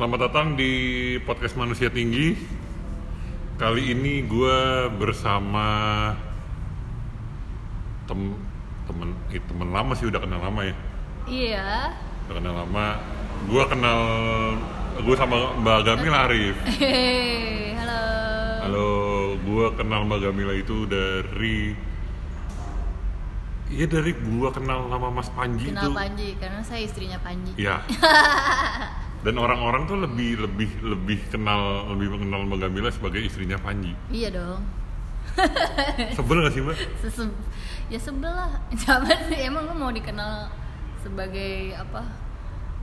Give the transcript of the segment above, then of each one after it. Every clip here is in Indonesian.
Selamat datang di podcast Manusia Tinggi. Kali ini gue bersama tem temen eh, temen lama sih udah kenal lama ya. Iya. Udah kenal lama. Gue kenal gue sama Mbak Gamila Arif. Hehehe, halo. Halo, gue kenal Mbak Gamila itu dari Iya dari gue kenal nama Mas Panji Kenal itu. Panji karena saya istrinya Panji. Iya. Dan orang-orang tuh lebih lebih lebih kenal lebih mengenal Mbak Gamila sebagai istrinya Panji. Iya dong. Sebel gak sih Mbak? Seseb ya sebelah. Siapa sih emang lu mau dikenal sebagai apa?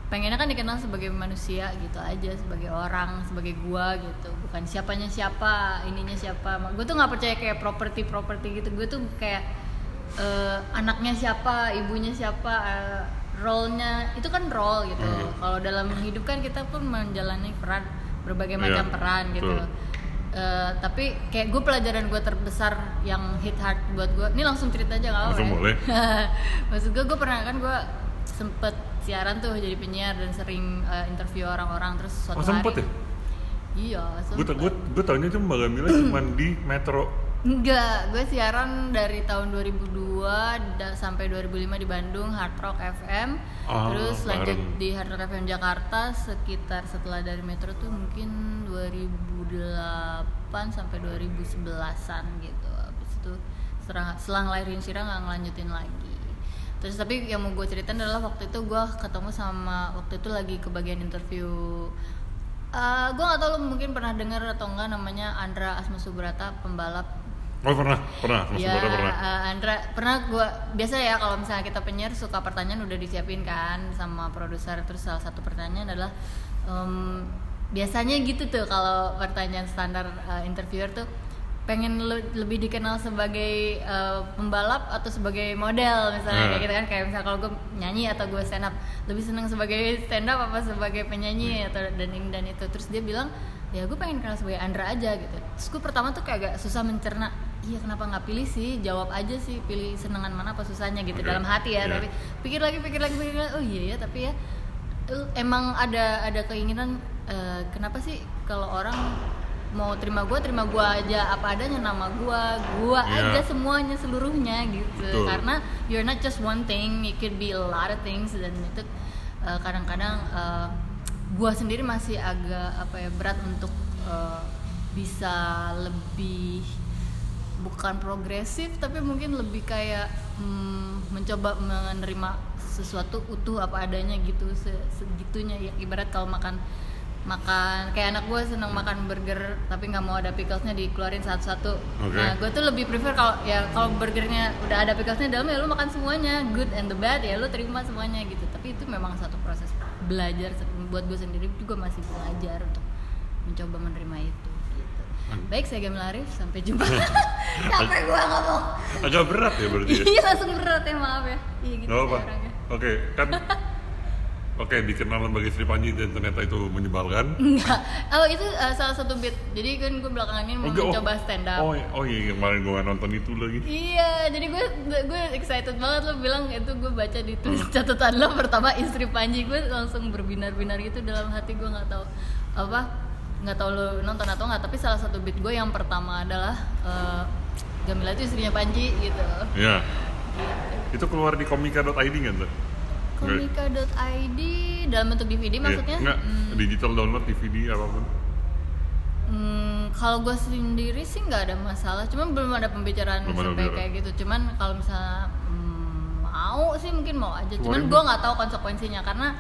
Pengennya kan dikenal sebagai manusia gitu aja, sebagai orang, sebagai gua gitu. Bukan siapanya siapa, ininya siapa. Gue tuh nggak percaya kayak properti properti gitu. Gue tuh kayak eh, anaknya siapa, ibunya siapa, eh, role-nya itu kan role gitu. Hmm. Kalau dalam hidup kan kita pun menjalani peran berbagai Iya, macam peran gitu. betul. Eh, tapi kayak gue pelajaran gue terbesar yang hit hard buat gue ini langsung cerita aja apa Langsung boleh. maksud gue gue pernah kan gue sempet siaran tuh jadi penyiar dan sering eh, interview orang-orang terus suatu Oh sempet hari ya? iya Gue sempet gue gue tahunya tuh Mbak Gamila cuma di Metro. Enggak gue siaran dari tahun 2002 da- sampai 2005 di Bandung Hard Rock FM Oh, terus lanjut bareng. di Hard Rock FM Jakarta sekitar setelah dari Metro tuh mungkin 2008 sampai 2011an gitu. Habis itu setelah setelah ngelahirin Syira nggak ngelanjutin lagi. Terus tapi yang mau gue ceritain adalah waktu itu gue ketemu sama waktu itu lagi kebagian interview Eh gue gak tau lo mungkin pernah dengar atau enggak namanya Andra Asma Subrata pembalap Oh pernah pernah Mas ya pernah. eh, Andra pernah gue biasa ya kalau misalnya kita penyiar suka pertanyaan udah disiapin kan sama produser terus salah satu pertanyaan adalah em, biasanya gitu tuh kalau pertanyaan standar eh, interviewer tuh pengen le- lebih dikenal sebagai eh, pembalap atau sebagai model misalnya Hmm. kayak gitu kan. Kayak misal kalau gue nyanyi atau gue stand up lebih seneng sebagai stand up apa sebagai penyanyi atau dan dan itu. Terus dia bilang ya gue pengen kenal sebagai Andra aja gitu. Terus gue pertama tuh kayak agak susah mencerna iya kenapa nggak pilih sih? Jawab aja sih pilih senengan mana apa susahnya gitu Oke, dalam hati ya. Iya. tapi pikir lagi pikir lagi pikir lagi oh iya ya tapi ya emang ada ada keinginan eh, kenapa sih kalau orang mau terima gue terima gue aja apa adanya nama gue gue Iya. aja semuanya seluruhnya gitu Betul. karena you're not just one thing it could be a lot of things dan itu eh, kadang-kadang eh, gue sendiri masih agak apa ya berat untuk eh, bisa lebih bukan progresif tapi mungkin lebih kayak hmm, mencoba menerima sesuatu utuh apa adanya gitu se- segitunya ya ibarat kalau makan makan kayak anak gue seneng makan burger tapi nggak mau ada picklesnya dikeluarin satu-satu Oke. nah gue tuh lebih prefer kalau ya kalau burgernya udah ada picklesnya dalam ya lu makan semuanya good and the bad ya lu terima semuanya gitu tapi itu memang satu proses belajar buat gue sendiri juga masih belajar untuk mencoba menerima itu gitu. baik saya Gamil Arif sampai jumpa capek gue ngomong Agak berat ya berarti ya. iya langsung berat ya maaf ya iya gitu apa. Oke kan. Oke dikenal sebagai istri Panji dan ternyata itu menyebalkan. Enggak. Oh itu uh, salah satu bit. Jadi kan gue belakangan ini mau oh. mencoba stand up. Oh, oh iya kemarin gue nonton itu lagi. Iya, jadi gue gue excited banget lo bilang itu gue baca di tulis catatan lo pertama istri Panji gue langsung berbinar-binar gitu dalam hati gue nggak tahu apa nggak tahu lo nonton atau nggak tapi salah satu beat gue yang pertama adalah uh, Gamila itu istrinya Panji gitu. Ya. Itu keluar di komika.id kan tuh? Komika.id dalam bentuk DVD maksudnya? Iya, enggak, Hmm. digital download DVD apa pun. Hmm, kalau gue sendiri sih nggak ada masalah, cuman belum ada pembicaraan Belum sampai kayak gitu. Cuman kalau misalnya hmm, mau sih mungkin mau aja. Cuman gue nggak tahu konsekuensinya karena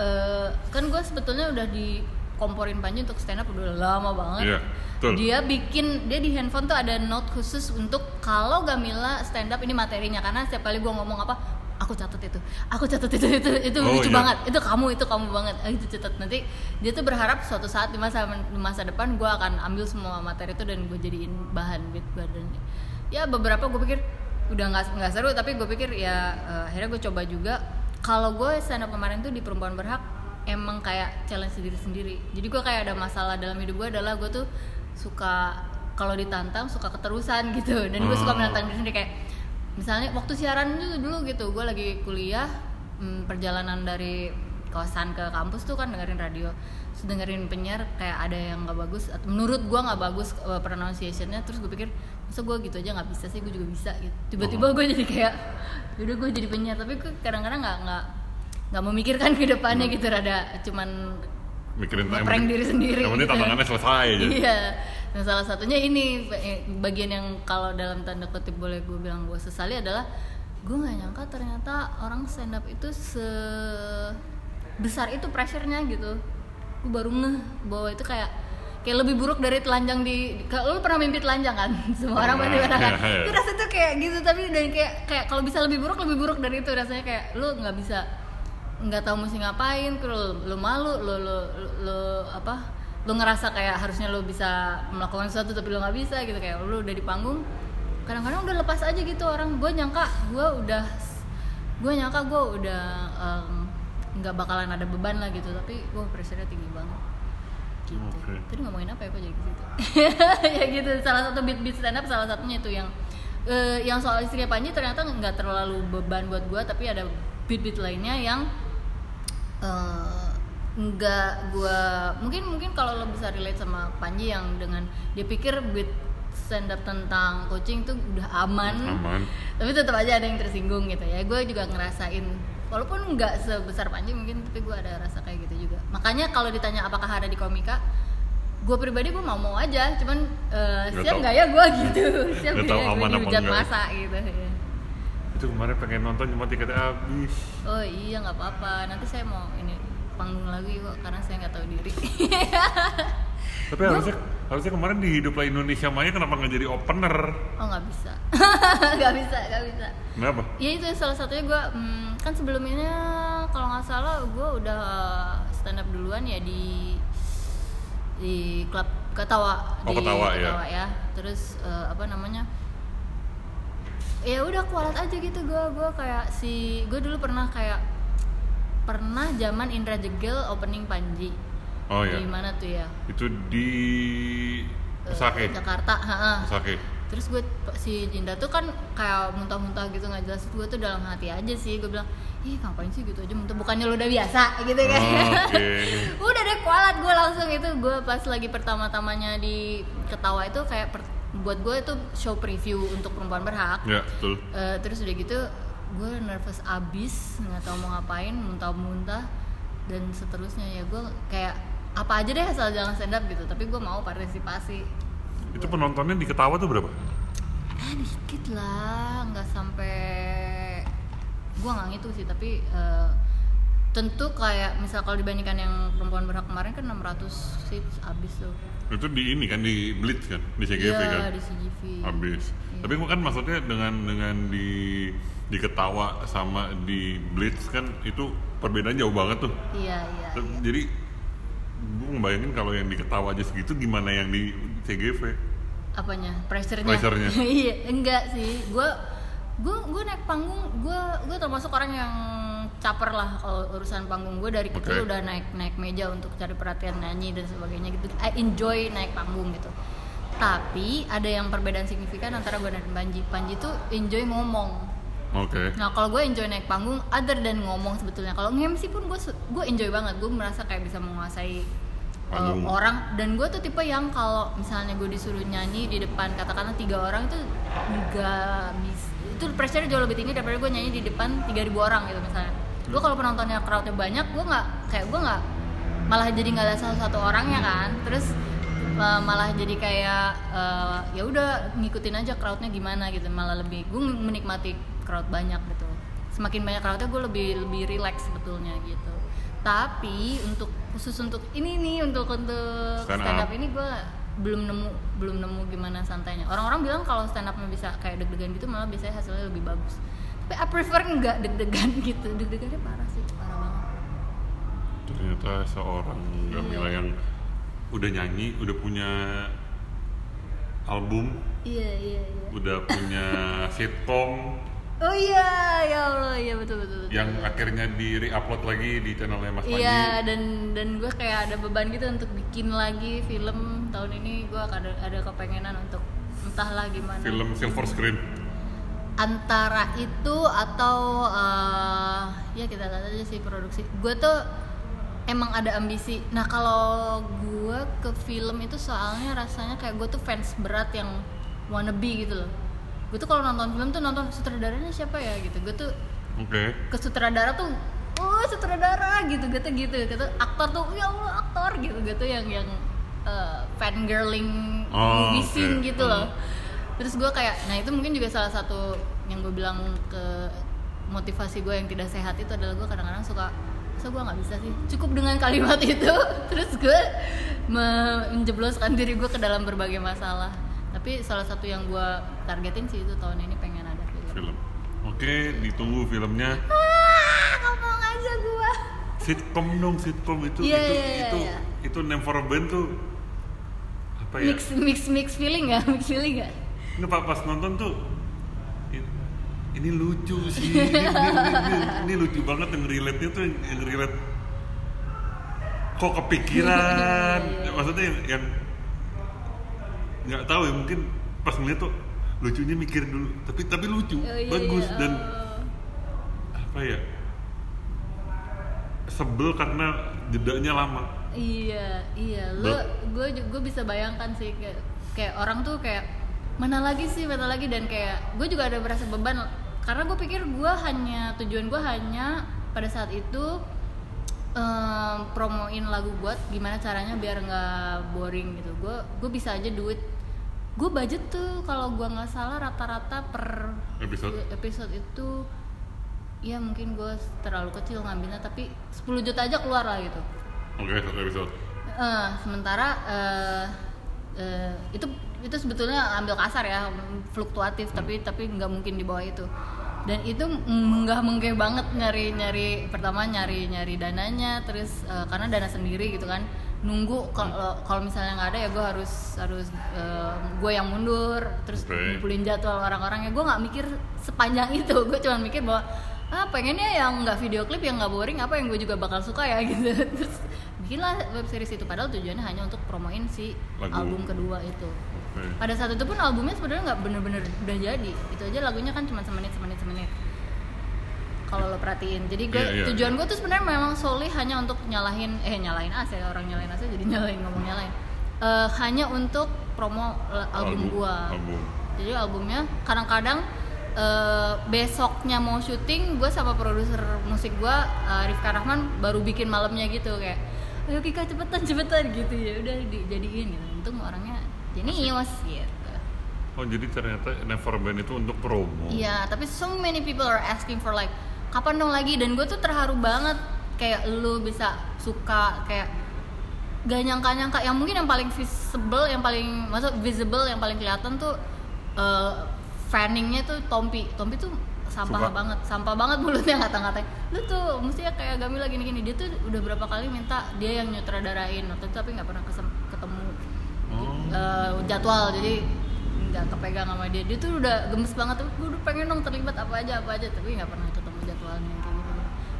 eh, kan gue sebetulnya udah dikomporin Panji untuk stand up udah lama banget. Iya, betul. Dia bikin dia di handphone tuh ada note khusus untuk kalau Gamila stand up ini materinya karena setiap kali gue ngomong apa aku catat itu. Aku catat itu itu itu Oh, lucu iya. banget. Itu kamu itu kamu banget. Ah, itu catat. Nanti dia tuh berharap suatu saat di masa di masa depan gue akan ambil semua materi itu dan gue jadiin bahan beat gue dan ya beberapa gue pikir udah nggak nggak seru tapi gue pikir ya eh, akhirnya gue coba juga. Kalau gue stand up kemarin tuh di perempuan berhak emang kayak challenge sendiri sendiri. Jadi gue kayak ada masalah dalam hidup gue adalah gue tuh suka kalau ditantang suka keterusan gitu. Dan gue suka Oh. menantang diri sendiri kayak misalnya waktu siaran dulu dulu gitu gue lagi kuliah hmm, perjalanan dari kosan ke kampus tuh kan dengerin radio terus dengerin penyiar kayak ada yang nggak bagus atau menurut gua nggak bagus uh, pronunciationnya terus gue pikir masa gue gitu aja nggak bisa sih gue juga bisa gitu tiba-tiba Oh. gue jadi kayak udah gue jadi penyiar tapi gue kadang-kadang nggak nggak nggak memikirkan ke depannya gitu rada cuman mikirin penting- diri sendiri yang penting gitu. tantangannya selesai aja Iya. Nah salah satunya ini eh, bagian yang kalau dalam tanda kutip boleh gue bilang gue sesali adalah gue nggak nyangka ternyata orang stand up itu se besar itu pressure-nya gitu. Gue baru ngeh bahwa itu kayak kayak lebih buruk dari telanjang di kalau lu pernah mimpi telanjang kan? Semua orang pernah. kan itu rasanya tuh kayak gitu tapi dan kayak kayak kalau bisa lebih buruk lebih buruk dari itu rasanya kayak lu nggak bisa nggak tahu mesti ngapain lu, lu malu lu, lu, lu, lu apa lu ngerasa kayak harusnya lu bisa melakukan sesuatu tapi lu nggak bisa gitu kayak lu udah di panggung kadang-kadang udah lepas aja gitu orang. Gue nyangka gue udah gue nyangka gue udah nggak bakalan ada beban lah gitu tapi gue pressure tinggi banget. Gitu. Oke. tadi ngomongin apa ya kok jadi ke situ? Ya gitu salah satu beat beat stand up salah satunya itu yang eh, yang soal istrinya Panji ternyata nggak terlalu beban buat gue tapi ada beat beat lainnya yang eh, nggak gue mungkin mungkin kalau lo bisa relate sama Panji yang dengan dia pikir beat stand up tentang coaching tuh udah aman, aman. Tapi tetap aja ada yang tersinggung gitu ya. Gue juga ngerasain walaupun nggak sebesar Panji mungkin tapi gue ada rasa kayak gitu juga. Makanya kalau ditanya apakah ada di komika gue pribadi gue mau mau aja. Cuman eh, Nggak siap nggak ya gue gitu? Siap Nggak ya gue dihujat enggak. masa gitu ya. itu kemarin pengen nonton cuma tiketnya habis. Oh iya nggak apa-apa. Nanti saya mau ini panggung lagi kok karena saya nggak tahu diri. Tapi harusnya harusnya kemarin di Hiduplah Indonesia Maya kenapa nggak jadi opener? Oh nggak bisa. Nggak bisa nggak bisa. Kenapa? Ya itu salah satunya gue kan sebelumnya kalau nggak salah gue udah stand up duluan ya di di klub ketawa Oh, di Ketawa, ya. ya. Terus eh, apa namanya? Ya udah kualat aja gitu gue gue kayak si gue dulu pernah kayak pernah zaman Indra Jegel opening Panji. Oh ya di mana tuh ya? Itu di Eh, Sake Jakarta ha-ha. Sake terus gue si Jinda tuh kan kayak muntah-muntah gitu nggak jelas. Gue tuh dalam hati aja sih gue bilang ih ngapain sih gitu aja muntah. Bukannya lo udah biasa gitu kan? Oh, oke. udah deh kualat gue langsung itu. Gue pas lagi pertama-tamanya di ketawa itu kayak per- buat gue itu show preview untuk perempuan berhak. Ya betul. Eh, terus udah gitu gue nervous abis nggak tahu mau ngapain muntah-muntah dan seterusnya. Ya gue kayak apa aja deh asal jangan stand up gitu tapi gue mau partisipasi. Itu penontonnya di Ketawa tuh berapa? Ah dikit lah nggak sampai gue nggak ngitung sih tapi eh, tentu kayak misal kalau dibandingkan yang perempuan berhak kemarin kan 600 seats abis tuh. Itu di ini kan di Blitz kan di CGV Iya, kan? di CGV habis Iya. tapi kan maksudnya dengan dengan di di Ketawa sama di Blitz kan itu perbedaan jauh banget tuh. Iya iya iya. jadi gue ngebayangin kalau yang di Ketawa aja segitu gimana yang di CGV apanya? Pressure-nya? Pressure-nya. iya enggak sih. Gue gue gue naik panggung gue gue termasuk orang yang caper lah kalau urusan panggung gue dari kecil Oke. udah naik naik meja untuk cari perhatian nyanyi dan sebagainya gitu. I enjoy naik panggung gitu. Tapi ada yang perbedaan signifikan antara gue dan Panji. Panji tuh enjoy ngomong oke Nah kalau gue enjoy naik panggung, other than ngomong sebetulnya. Kalau nge-MC pun gue gue enjoy banget. Gue merasa kayak bisa menguasai uh, orang. Dan gue tuh tipe yang kalau misalnya gue disuruh nyanyi di depan katakanlah tiga orang itu bisa. Itu pressure jauh lebih tinggi daripada gue nyanyi di depan 3000 orang gitu misalnya. Gue kalau penontonnya crowdnya banyak, gue nggak kayak gue nggak malah jadi nggak ada salah satu orangnya kan. Terus uh, malah jadi kayak uh, ya udah ngikutin aja crowdnya gimana gitu malah lebih gue menikmati crowd banyak gitu. Semakin banyak crowdnya gue lebih lebih relax sebetulnya gitu. Tapi untuk khusus untuk ini nih untuk untuk Stand stand up. up. ini gue belum nemu belum nemu gimana santainya. Orang-orang bilang kalau stand upnya bisa kayak deg-degan gitu malah biasanya hasilnya lebih bagus. Tapi I prefer nggak deg-degan gitu. Deg-degannya parah sih parah banget. Ternyata seorang Gamila Iya. yang udah nyanyi udah punya album iya iya iya. udah punya sitcom oh iya ya allah iya betul betul, betul. yang akhirnya di re-upload lagi di channelnya Mas Panji. Iya dan dan gue kayak ada beban gitu untuk bikin lagi film. Tahun ini gue ada ada kepengenan untuk entahlah gimana. Film silver screen. Antara itu atau eh, ya kita lihat aja sih produksi. Gue tuh emang ada ambisi. Nah kalau gue ke film itu soalnya rasanya kayak gue tuh fans berat yang wannabe gitu loh gue tuh kalau nonton film tuh nonton sutradaranya siapa ya gitu. Gue tuh oke. ke sutradara tuh oh sutradara gitu gitu gitu gitu. Aktor tuh ya allah aktor gitu. Gitu yang yang uh, fangirling Oh, movie oke. scene gitu Hmm. loh terus gue kayak nah itu mungkin juga salah satu yang gue bilang ke motivasi gue yang tidak sehat itu adalah gue kadang-kadang suka so gue nggak bisa sih? Cukup dengan kalimat itu. Terus gue menjebloskan diri gue ke dalam berbagai masalah tapi salah satu yang gue targetin sih itu tahun ini pengen ada film. Film. Oke ditunggu filmnya. Ah ngomong aja gue sitcom dong sitcom. Itu Iya, itu iya, iya, itu iya. itu Name for a Band tuh apa ya? Mix mix mix feeling ya mix feeling ya ini pak pas nonton tuh ini, lucu sih. Ini, ini, ini, ini- ini lucu banget yang relate nya tuh yang, yang relate. Kok kepikiran? Iya, iya. maksudnya yang, yang nggak tahu ya mungkin pas ngeliat tuh lucunya mikir dulu tapi tapi lucu Oh, iya, bagus iya. dan Oh. apa ya sebel karena jedanya lama iya iya lo Ba- gue gue bisa bayangkan sih kayak kayak orang tuh kayak mana lagi sih mana lagi dan kayak gue juga ada berasa beban karena gue pikir gue hanya tujuan gue hanya pada saat itu em, promoin lagu buat gimana caranya biar nggak boring gitu. Gue gue bisa aja duit gue budget tuh kalau gue nggak salah rata-rata per episode? episode itu ya mungkin gue terlalu kecil ngambilnya tapi 10 juta aja keluar lah gitu. Oke satu episode. Eh, sementara eh, eh, itu itu sebetulnya ambil kasar ya fluktuatif tapi tapi nggak mungkin di bawah itu dan itu menggah menggeh banget nyari nyari pertama nyari nyari dananya terus eh, karena dana sendiri gitu kan. Nunggu kalau kalau misalnya nggak ada ya gue harus harus gue yang mundur terus ngumpulin jadwal orang-orang. Ya gue nggak mikir sepanjang itu. Gue cuma mikir bahwa ah pengennya yang nggak video klip yang nggak boring apa yang gue juga bakal suka ya? Gitu. Terus bikinlah web series itu. Padahal tujuannya hanya untuk promoin si Lagu. album kedua itu. Oke. Pada saat itu pun albumnya sebenarnya nggak bener-bener udah jadi. Itu aja lagunya kan cuma semenit semenit semenit. Kalau lo perhatiin. Jadi gue Iya, iya. tujuan gue tuh sebenarnya memang solely hanya untuk nyalahin eh nyalahin AC orang nyalahin AC jadi nyalahin ngomong nyalahin. Eh, hanya untuk promo eh, album, gue album. Jadi albumnya kadang-kadang eh, besoknya mau syuting gue sama produser musik gue eh, Rifka Rahman baru bikin malamnya gitu kayak ayo Kika cepetan cepetan gitu ya. Udah dijadiin gitu untung orangnya jenius gitu. Oh jadi ternyata Never Band itu untuk promo. Iya, tapi so many people are asking for like kapan dong lagi? Dan gue tuh terharu banget. Kayak lu bisa suka kayak gak nyangka-nyangka. Yang mungkin yang paling visible yang paling masuk visible yang paling kelihatan tuh eh, fanningnya tuh Tompi. Tompi tuh sampah Suka. banget sampah banget mulutnya ngata-ngatain lu tuh mestinya kayak Gamila gini-gini dia tuh udah berapa kali minta dia yang nyutradarain waktu itu tapi nggak pernah kesem- ketemu. Oh. Eh, jadwal jadi nggak kepegang sama dia. Dia tuh udah gemes banget tuh gue udah pengen dong terlibat apa aja apa aja tapi nggak pernah ketemu jadwalnya kayak gitu.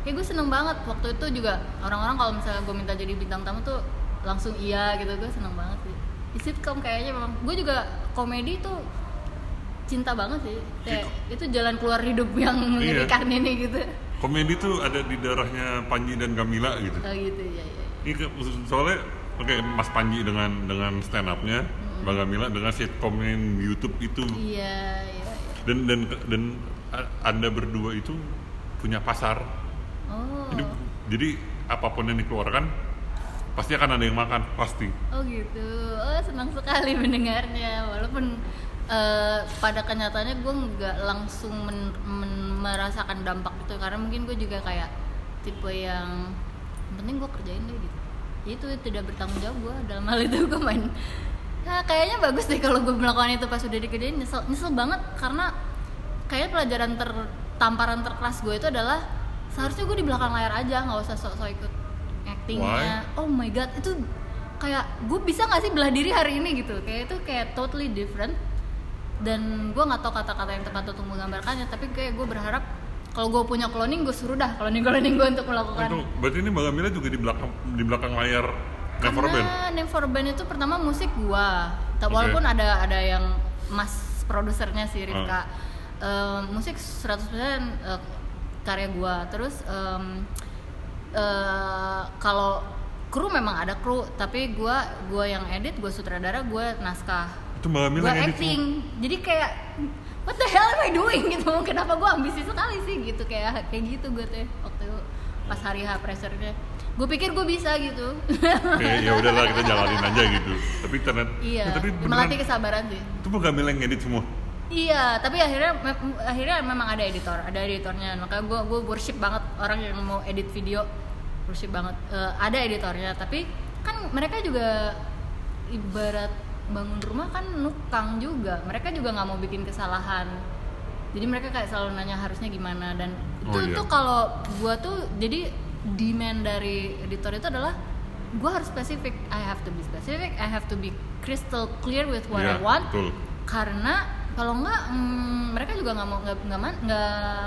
Kayak gue seneng banget waktu itu juga orang-orang kalau misalnya gue minta jadi bintang tamu tuh langsung iya gitu gue seneng banget sih. Di sitcom kayaknya memang gue juga komedi tuh cinta banget sih. Kayak itu jalan keluar hidup yang mengerikan ini gitu. Komedi tuh ada di darahnya Panji dan Gamila gitu. Oh gitu ya ya Ini soalnya oke Mas Panji dengan dengan stand upnya Mbak Gamila dengan sitcom yang YouTube itu. Iya iya iya. dan dan dan anda berdua itu punya pasar. Oh. Jadi jadi apa pun yang dikeluarkan pasti akan ada yang makan pasti. Oh gitu, oh senang sekali mendengarnya. Walaupun eh, pada kenyataannya gue nggak langsung men- men- merasakan dampak itu karena mungkin gue juga kayak tipe yang "Yang penting gue kerjain deh gitu. Ya itu tidak bertanggung jawab gue dalam hal itu gue main. Nah, kayaknya bagus deh kalau gue melakukan itu pas udah dikerjain. Nyesel nyesel banget karena kayak pelajaran ter tamparan terkeras gue itu adalah seharusnya gue di belakang layar aja nggak usah sok-sok ikut actingnya. Oh my god itu kayak gue bisa nggak sih belah diri hari ini gitu. Kayak itu kayak totally different dan gue nggak tahu kata-kata yang tepat untuk menggambarkannya tapi kayak gue berharap kalau gue punya cloning gue suruh dah cloning cloning gue untuk melakukan. Itu berarti ini Mbak Gamila juga di belakang di belakang layar Never Band? Karena Never Band itu pertama musik gua. Ta- Oke. walaupun ada ada yang mas produsernya si Rifka. Em, musik 100% eh, karya gua. Terus em, eh, kalau kru memang ada kru tapi gua gua yang edit gua sutradara gua naskah itu yang edit acting. jadi kayak what the hell am I doing? Gitu. Kenapa gua ambisi sekali sih? Gitu kayak kayak gitu gue tuh waktu pas hari H pressernya gue pikir gue bisa gitu. Oke, ya udahlah kita jalanin aja gitu. Tapi ternyata iya ya, tapi beneran melatih kesabaran sih. Itu Mila yang edit semua? Iya, tapi akhirnya me- akhirnya memang ada editor, ada editornya. Makanya gue gue worship banget orang yang mau edit video, worship banget. Eh, ada editornya, tapi kan mereka juga ibarat bangun rumah kan nukang juga. Mereka juga nggak mau bikin kesalahan. Jadi mereka kayak selalu nanya harusnya gimana dan itu Oh, iya. tuh kalau gue tuh jadi demand dari editor itu adalah gue harus spesifik. I have to be specific. I have to be crystal clear with what Iya, I want betul. karena kalau nggak mm, mereka juga nggak mau nggak nggak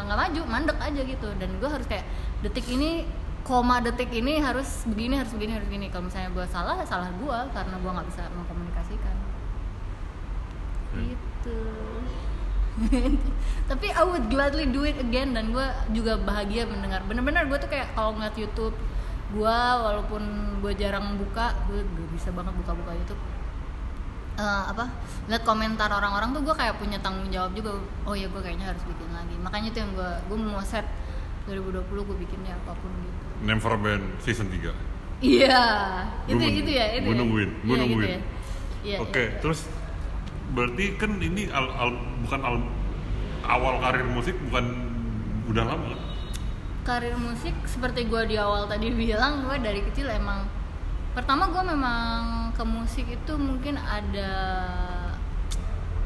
nggak maju mandek aja gitu dan gue harus kayak detik ini koma detik ini harus begini harus begini harus begini. Kalau misalnya gue salah ya salah gue karena gue nggak bisa mengkomunikasikan. Hmm. gitu. Tapi I would gladly do it again dan gue juga bahagia mendengar. Bener-bener gue tuh kayak kalau ngeliat YouTube gue walaupun gue jarang buka gue gak bisa banget buka-buka YouTube. Eh, apa? Lihat komentar orang-orang tuh gue kayak punya tanggung jawab juga. Oh ya gue kayaknya harus bikin lagi. Makanya itu yang gue gue mau set 2020 gue bikinnya apa pun gitu Never Band season 3 iya itu men- itu ya itu gua ya. nungguin, gua Iya, gitu nungguin. ya. Iya, Oke, iya, iya. terus berarti kan ini al, al- bukan al, awal karir musik bukan udah lama kan? karir musik seperti gue di awal tadi bilang gue dari kecil emang pertama gue memang ke musik itu mungkin ada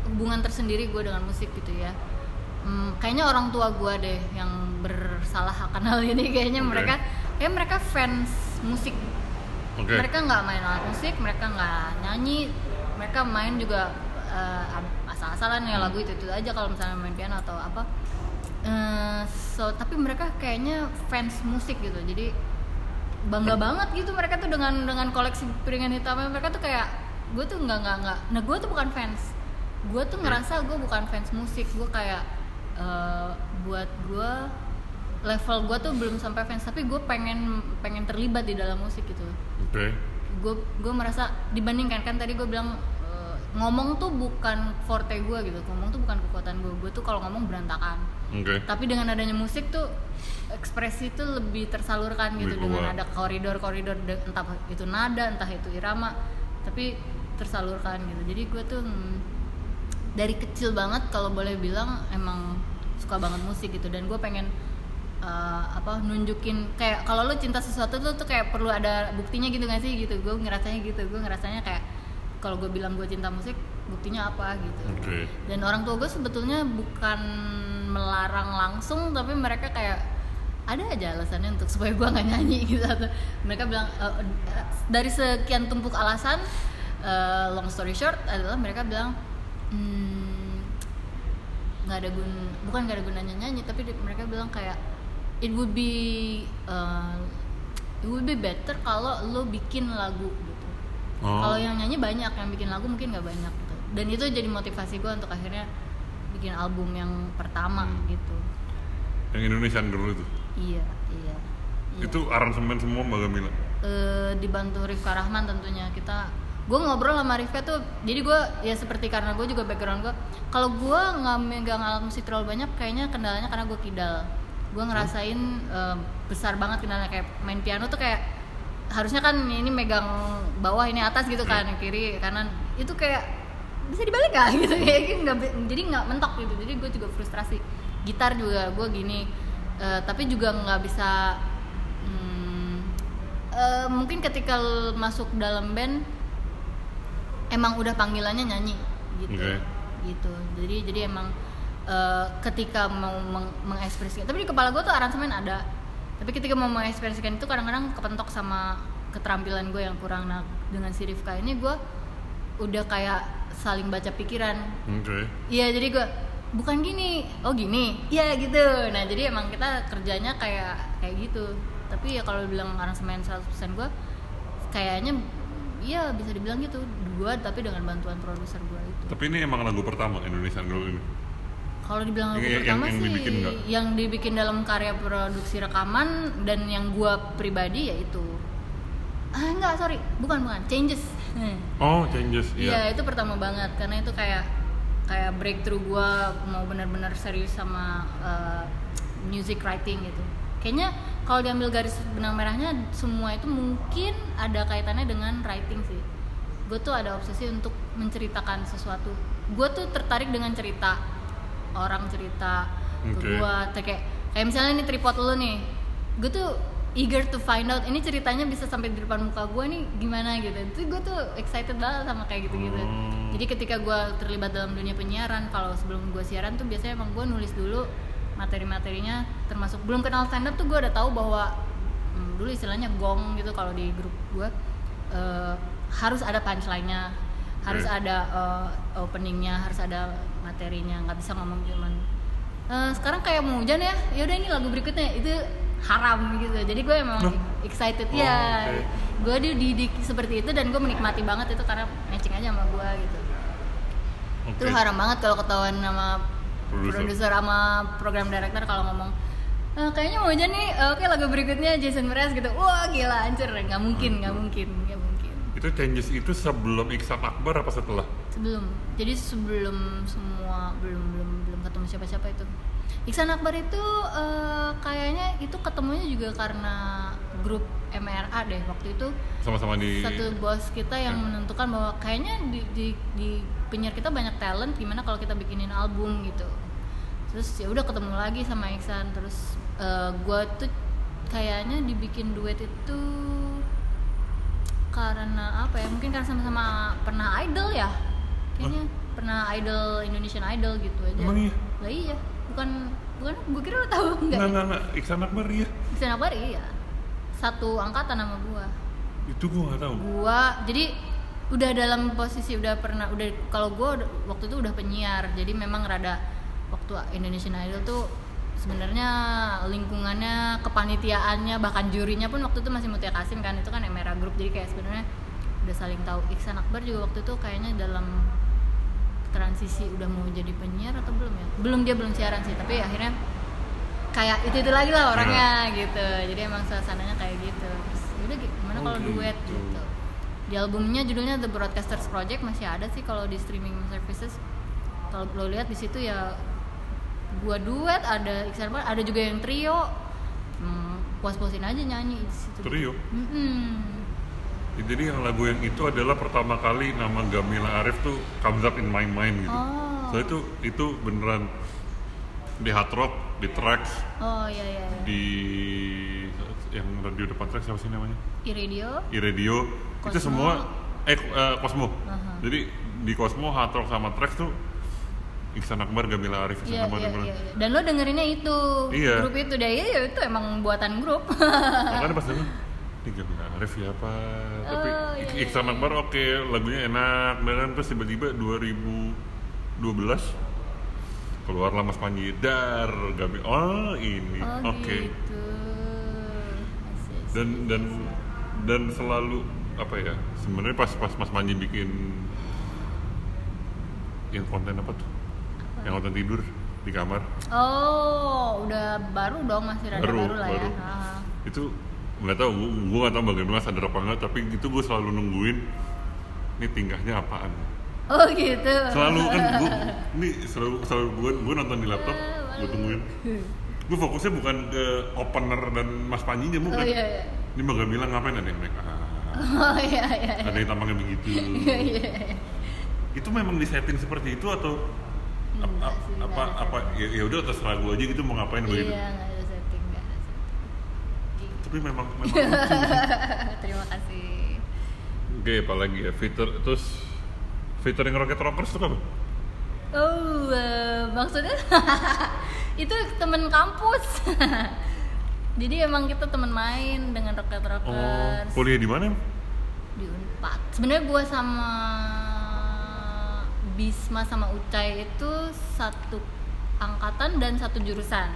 hubungan tersendiri gue dengan musik gitu ya Hmm, kayaknya orang tua gue deh yang bersalah akan hal ini kayaknya Oke. mereka kayak mereka fans musik. Oke. mereka nggak main alat musik mereka nggak nyanyi mereka main juga eh, asal-asalan ya lagu itu itu aja kalau misalnya main piano atau apa. Eh, so tapi mereka kayaknya fans musik gitu jadi bangga banget gitu mereka tuh dengan dengan koleksi piringan hitamnya mereka tuh kayak gue tuh nggak nggak nggak nah gue tuh bukan fans. Gue tuh ngerasa gue bukan fans musik. Gue kayak eh, buat gue level gue tuh belum sampai fans tapi gue pengen pengen terlibat di dalam musik gitu. Oke. gue gue merasa dibandingkan kan tadi gue bilang eh, ngomong tuh bukan forte gue gitu ngomong tuh bukan kekuatan gue gue tuh kalau ngomong berantakan. Oke. tapi dengan adanya musik tuh ekspresi itu lebih tersalurkan gitu Lebih dengan ada koridor-koridor entah itu nada entah itu irama tapi tersalurkan gitu. Jadi gue tuh hmm, dari kecil banget kalau boleh bilang emang suka banget musik gitu. Dan gue pengen uh, apa nunjukin kayak kalau lo cinta sesuatu tuh tuh kayak perlu ada buktinya gitu gak sih? Gitu gue ngerasanya gitu gue ngerasanya kayak kalau gue bilang gue cinta musik buktinya apa gitu. Oke. dan orang tua gue sebetulnya bukan melarang langsung tapi mereka kayak ada aja alasannya untuk supaya gue nggak nyanyi gitu. Atau mereka bilang eh, dari sekian tumpuk alasan eh, long story short adalah mereka bilang "Hmm, nggak ada gun bukan nggak ada gunanya nyanyi tapi di- mereka bilang kayak it would be uh, it would be better kalau lo bikin lagu gitu Oh. kalau yang nyanyi banyak yang bikin lagu mungkin nggak banyak gitu dan itu jadi motivasi gue untuk akhirnya bikin album yang pertama Hmm. gitu Yang Indonesian Girl itu. iya iya, iya. Itu aransemen semua Mbak Gamila. Eh, dibantu Rifka Rahman tentunya kita gue ngobrol sama Rifka tuh jadi gue ya seperti karena gue juga background gue kalau gue nggak megang alat musik terlalu banyak kayaknya kendalanya karena gue kidal gue ngerasain eh, besar banget kendalanya kayak main piano tuh kayak harusnya kan ini megang bawah ini atas gitu kan kiri kanan. Itu kayak bisa dibalik gak gitu kayak nggak jadi nggak mentok gitu. Jadi gue juga frustrasi. Gitar juga gue gini. Eh, tapi juga nggak bisa hmm, eh, mungkin ketika masuk dalam band emang udah panggilannya nyanyi gitu. Oke. gitu. Jadi jadi emang eh, ketika mau meng- mengekspresikan tapi di kepala gue tuh aransemen ada tapi ketika mau mengekspresikan itu kadang-kadang kepentok sama keterampilan gue yang kurang nah dengan si Rifka ini gue udah kayak saling baca pikiran Oke. Iya jadi gue bukan gini, oh gini, iya gitu. Nah jadi emang kita kerjanya kayak kayak gitu. Tapi ya kalau bilang aransemen 100% gue, kayaknya iya bisa dibilang gitu dua tapi dengan bantuan produser gue itu. Tapi ini emang lagu pertama Indonesian Girl ini. Kalau dibilang lagu Yang- yang- pertama yang sih dibikin nggak? yang dibikin dalam karya produksi rekaman dan yang gua pribadi yaitu ah enggak sorry bukan bukan changes oh changes Iya iya itu pertama banget karena itu kayak kayak breakthrough gua mau benar-benar serius sama uh, music writing gitu. Kayaknya kalau diambil garis benang merahnya semua itu mungkin ada kaitannya dengan writing sih. Gue tuh ada obsesi untuk menceritakan sesuatu. Gue tuh tertarik dengan cerita orang cerita ke Oke. gua kayak kayak misalnya ini tripod lu nih. Gue tuh eager to find out ini ceritanya bisa sampai di depan muka gue nih gimana gitu. Itu gue tuh excited banget sama kayak gitu-gitu. Oh. Jadi ketika gue terlibat dalam dunia penyiaran, kalau sebelum gue siaran tuh biasanya emang gue nulis dulu materi-materinya termasuk belum kenal stand up tuh gue udah tahu bahwa hmm, dulu istilahnya gong gitu kalau di grup gue eh, harus ada punchline-nya, harus Oke. ada eh, openingnya, harus ada materinya, nggak bisa ngomong cuman "Eh, sekarang kayak mau hujan ya, yaudah ini lagu berikutnya itu haram gitu. Jadi gue emang Loh? excited Oh, ya. oke. Gue dididik seperti itu dan gue menikmati banget itu karena matching aja sama gue gitu Oke. itu haram banget kalau ketahuan sama Produser. sama program director kalau ngomong "Eh, kayaknya mau aja nih eh, oke lagu berikutnya Jason Mraz gitu wah gila hancur nggak mungkin nggak mungkin nggak mungkin itu changes itu sebelum Iksan Akbar apa setelah? Sebelum. Jadi sebelum semua belum belum belum ketemu siapa siapa itu. Iksan Akbar itu eh, kayaknya itu ketemunya juga karena grup MRA deh waktu itu. Sama-sama di satu bos kita yang Ya. menentukan bahwa kayaknya di, di, di penyiar kita banyak talent gimana kalau kita bikinin album gitu. Terus ya udah ketemu lagi sama Iksan. Terus eh, gua tuh kayaknya dibikin duet itu karena apa ya mungkin karena sama-sama pernah idol ya kayaknya pernah idol Indonesian Idol gitu aja. Emang iya? lah iya bukan bukan gue kira lo tahu enggak nggak nggak nggak Iksan Akbar iya. Iksan Akbar iya. Satu angkatan sama gua. Itu gua nggak tahu. Gua jadi udah dalam posisi udah pernah udah kalau gua udah- waktu itu udah penyiar. Jadi memang rada waktu Indonesian Idol tuh sebenarnya lingkungannya kepanitiaannya bahkan jurinya pun waktu itu masih Mutia Kasim kan itu kan Emera Group jadi kayak sebenarnya udah saling tahu Iksan Akbar juga waktu itu kayaknya dalam transisi udah mau jadi penyiar atau belum ya? Belum dia belum siaran sih tapi akhirnya kayak itu itu lagi lah orangnya gitu. Jadi emang suasananya kayak gitu. Terus udah gimana Oh, kalau duet? Gitu. gitu. Di albumnya judulnya The Broadcasters Project masih ada sih kalau di streaming services. Kalau lo lihat di situ ya gua duet ada Iksan ada juga yang trio hmm, puas-puasin aja nyanyi di situ Trio? Mm-mm. Ya, jadi yang lagu yang itu adalah pertama kali nama Gamila Arif tuh comes up in my mind gitu Oh. so itu itu beneran di hard rock di tracks oh iya iya, iya. di yang radio depan tracks siapa sih namanya i-radio i radio itu Cosmo. semua eh eh, Cosmo Aha. jadi di Cosmo hard rock sama tracks tuh Iksan Akbar Gamila Arif Iksan Iya, Akbar iya, Gamila iya. Dan lo dengerinnya itu Iya. grup itu deh, iya itu emang buatan grup. makanya pas denger ini Gamila Arif ya apa tapi Oh, iya, Ik- iya, Iksan Akbar oke lagunya enak dan kan terus tiba-tiba 2012 keluarlah Mas Panji Dar Gabi oh ini oh oke gitu. I see. dan dan dan selalu apa ya sebenarnya pas pas Mas Panji bikin yang konten apa tuh yang konten tidur di kamar Oh, udah baru dong masih rada baru, baru lah baru ya. Ah. itu nggak tahu gue gue nggak tahu bagaimana sadar apa enggak tapi itu gue selalu nungguin ini tingkahnya apaan Oh gitu. selalu kan gue ini selalu selalu gue gue nonton di laptop gue tungguin gue fokusnya bukan ke opener dan Mas Panjinya Oh bukan iya iya. ini mbak Gamila ngapain ada yang make up Oh iya iya. iya. ada yang tampangnya begitu Iya iya. iya. itu memang disetting seperti itu atau sih, apa ada apa ya, ya udah terserah gue aja gitu mau ngapain Iya, begitu nggak ada setting, nggak ada setting. tapi memang memang lucu. Terima kasih. oke apalagi ya fitur terus featuring Rocket Rockers itu apa? Oh, eh, maksudnya itu temen kampus. Jadi emang kita temen main dengan Rocket Oh, Rockers kuliah di mana? di Unpad. Sebenarnya gue sama Bisma sama Ucai itu satu angkatan dan satu jurusan.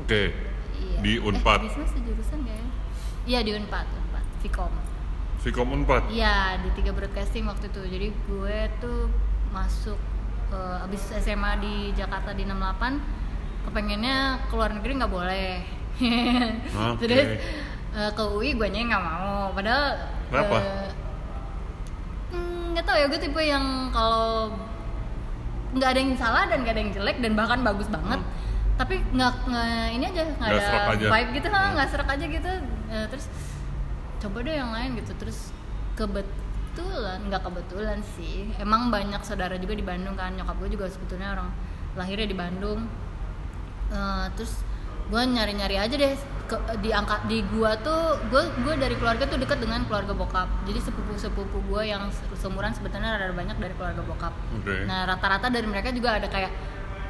Oke, Iya. di Unpad. Eh, Bisma sejurusan ya? Iya di Unpad, Unpad, Vkom. Vkom Unpad. Iya di tiga broadcasting waktu itu. Jadi gue tuh masuk eh, abis SMA di Jakarta di 68 kepengennya keluar negeri nggak boleh Oke. terus eh, ke UI gue nggak mau padahal Kenapa? eh, hmm, nggak tahu ya gue tipe yang kalau nggak ada yang salah dan nggak ada yang jelek dan bahkan bagus banget tapi nggak ini aja nggak Hmm. Ada aja. vibe gitu Hmm. nggak serak aja gitu Eh, terus coba deh yang lain gitu terus kebetulan nggak kebetulan sih emang banyak saudara juga di Bandung kan nyokap gue juga sebetulnya orang lahirnya di Bandung Eh, terus gue nyari-nyari aja deh ke, di angka di gua tuh gue gue dari keluarga tuh dekat dengan keluarga bokap. Jadi sepupu sepupu gue yang se- seumuran sebetulnya ada banyak dari keluarga bokap. Oke. nah rata-rata dari mereka juga ada kayak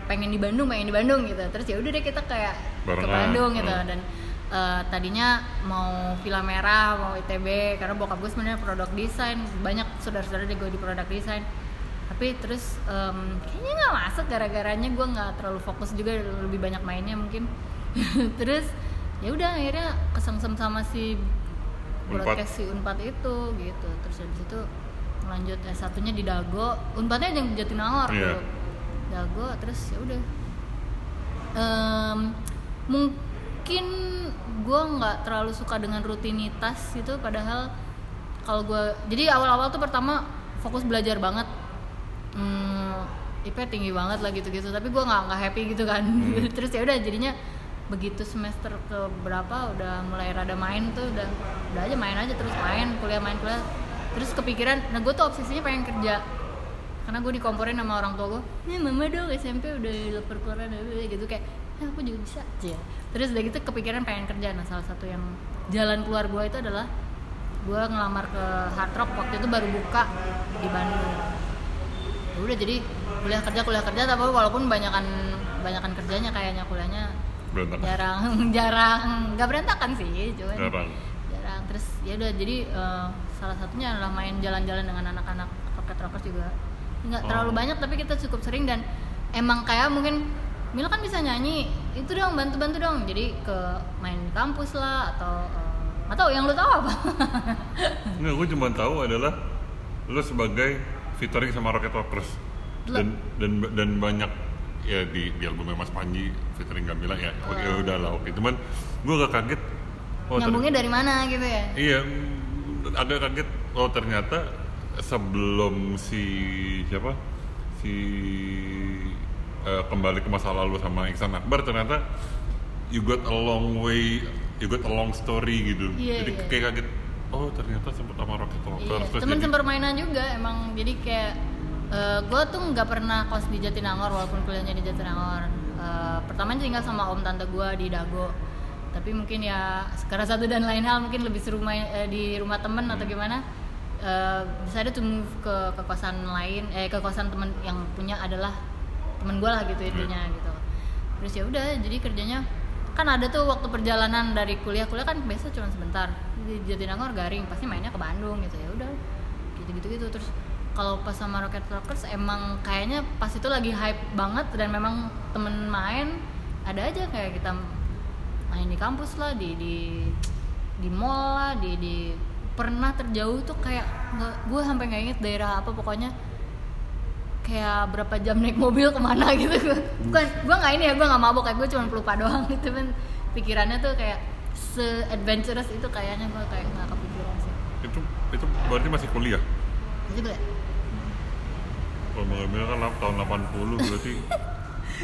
pengen di Bandung pengen di Bandung gitu. Terus ya udah deh kita kayak ke Barengan. Bandung gitu. Hmm. dan eh, tadinya mau Villa Merah mau ITB karena bokap gue sebenarnya produk desain. Banyak saudara-saudara gue di produk desain. Tapi terus em, kayaknya nggak masuk gara-garanya gue nggak terlalu fokus juga lebih banyak mainnya mungkin terus ya udah akhirnya kesengsem sama si broadcast si unpad itu gitu. Terus habis itu lanjut S satunya di Dago. Unpadnya yang Jatinangor Iya. dulu Dago terus ya udah. Em, mungkin gue nggak terlalu suka dengan rutinitas itu padahal kalau gue jadi awal-awal tuh pertama fokus belajar banget. Hmm, IP tinggi banget lah gitu-gitu tapi gue nggak nggak happy gitu kan. Terus ya udah jadinya begitu semester ke berapa udah mulai rada main tuh udah udah aja main aja terus main kuliah main kuliah. Terus kepikiran nah gue tuh obsesinya pengen kerja. Karena gue dikomporin sama orang tua gue nih mama dong SMP udah lapar keluaran gitu kayak ya aku juga bisa. Aja terus udah gitu kepikiran pengen kerja. Nah salah satu yang jalan keluar gue itu adalah gue ngelamar ke Hard Rock. Waktu itu baru buka di Bandung. Ya udah jadi kuliah kerja kuliah kerja tapi walaupun banyakan banyakan kerjanya kayaknya kuliahnya berantakan. Jarang jarang. Nggak berantakan sih cuman jarang jarang. Terus ya udah jadi eh, salah satunya adalah main jalan-jalan dengan anak-anak rocket rockers juga. Nggak Oh. terlalu banyak tapi kita cukup sering dan emang kayak mungkin Mila kan bisa nyanyi itu dong bantu-bantu dong. Jadi ke main di kampus lah atau eh, atau yang lu tahu apa? Nggak, gue cuma tahu adalah lo sebagai featuring sama Rocket Rockers. Dan dan dan banyak ya di di albumnya Mas Panji featuring Gamila ya. Oke Oh. udah lah oke. Cuman gue agak kaget. Oh nyambungnya dari mana gitu ya? Iya agak kaget. Oh ternyata sebelum si siapa? Si eh, kembali ke masa lalu sama Iksan Akbar ternyata you got a long way you got a long story gitu. Iya, jadi iya. kayak kaget oh ternyata sempat sama Rocket Rockers Iya, terus temen jadi- sempat mainan juga emang. Jadi kayak gue tuh nggak pernah kos di Jatinangor walaupun kuliahnya di Jatinangor. Eh, pertama tinggal sama om tante gue di Dago, tapi mungkin ya sekarang satu dan lain hal mungkin lebih seru main eh, di rumah temen atau gimana. Eh, decided to move ke ke kosan lain, eh ke kosan temen yang punya adalah temen gue lah gitu intinya gitu. Terus ya udah jadi kerjanya kan ada tuh waktu perjalanan dari kuliah kuliah kan biasa cuma sebentar di Jatinangor garing pasti mainnya ke Bandung gitu ya udah gitu gitu gitu terus kalau pas sama Rocket Rockers emang kayaknya pas itu lagi hype banget dan memang temen main ada aja kayak kita main di kampus lah di di di mall lah di di pernah terjauh tuh kayak nggak gue sampai nggak inget daerah apa pokoknya kayak berapa jam naik mobil ke mana gitu. Bukan gue nggak ini ya gue nggak mabok kayak gue cuma pelupa doang gitu kan pikirannya tuh kayak se adventurous itu kayaknya gue kayak nggak kepikiran sih. Itu itu berarti masih kuliah? Jadi gue kalau Bang Gamila kan tahun 80 berarti.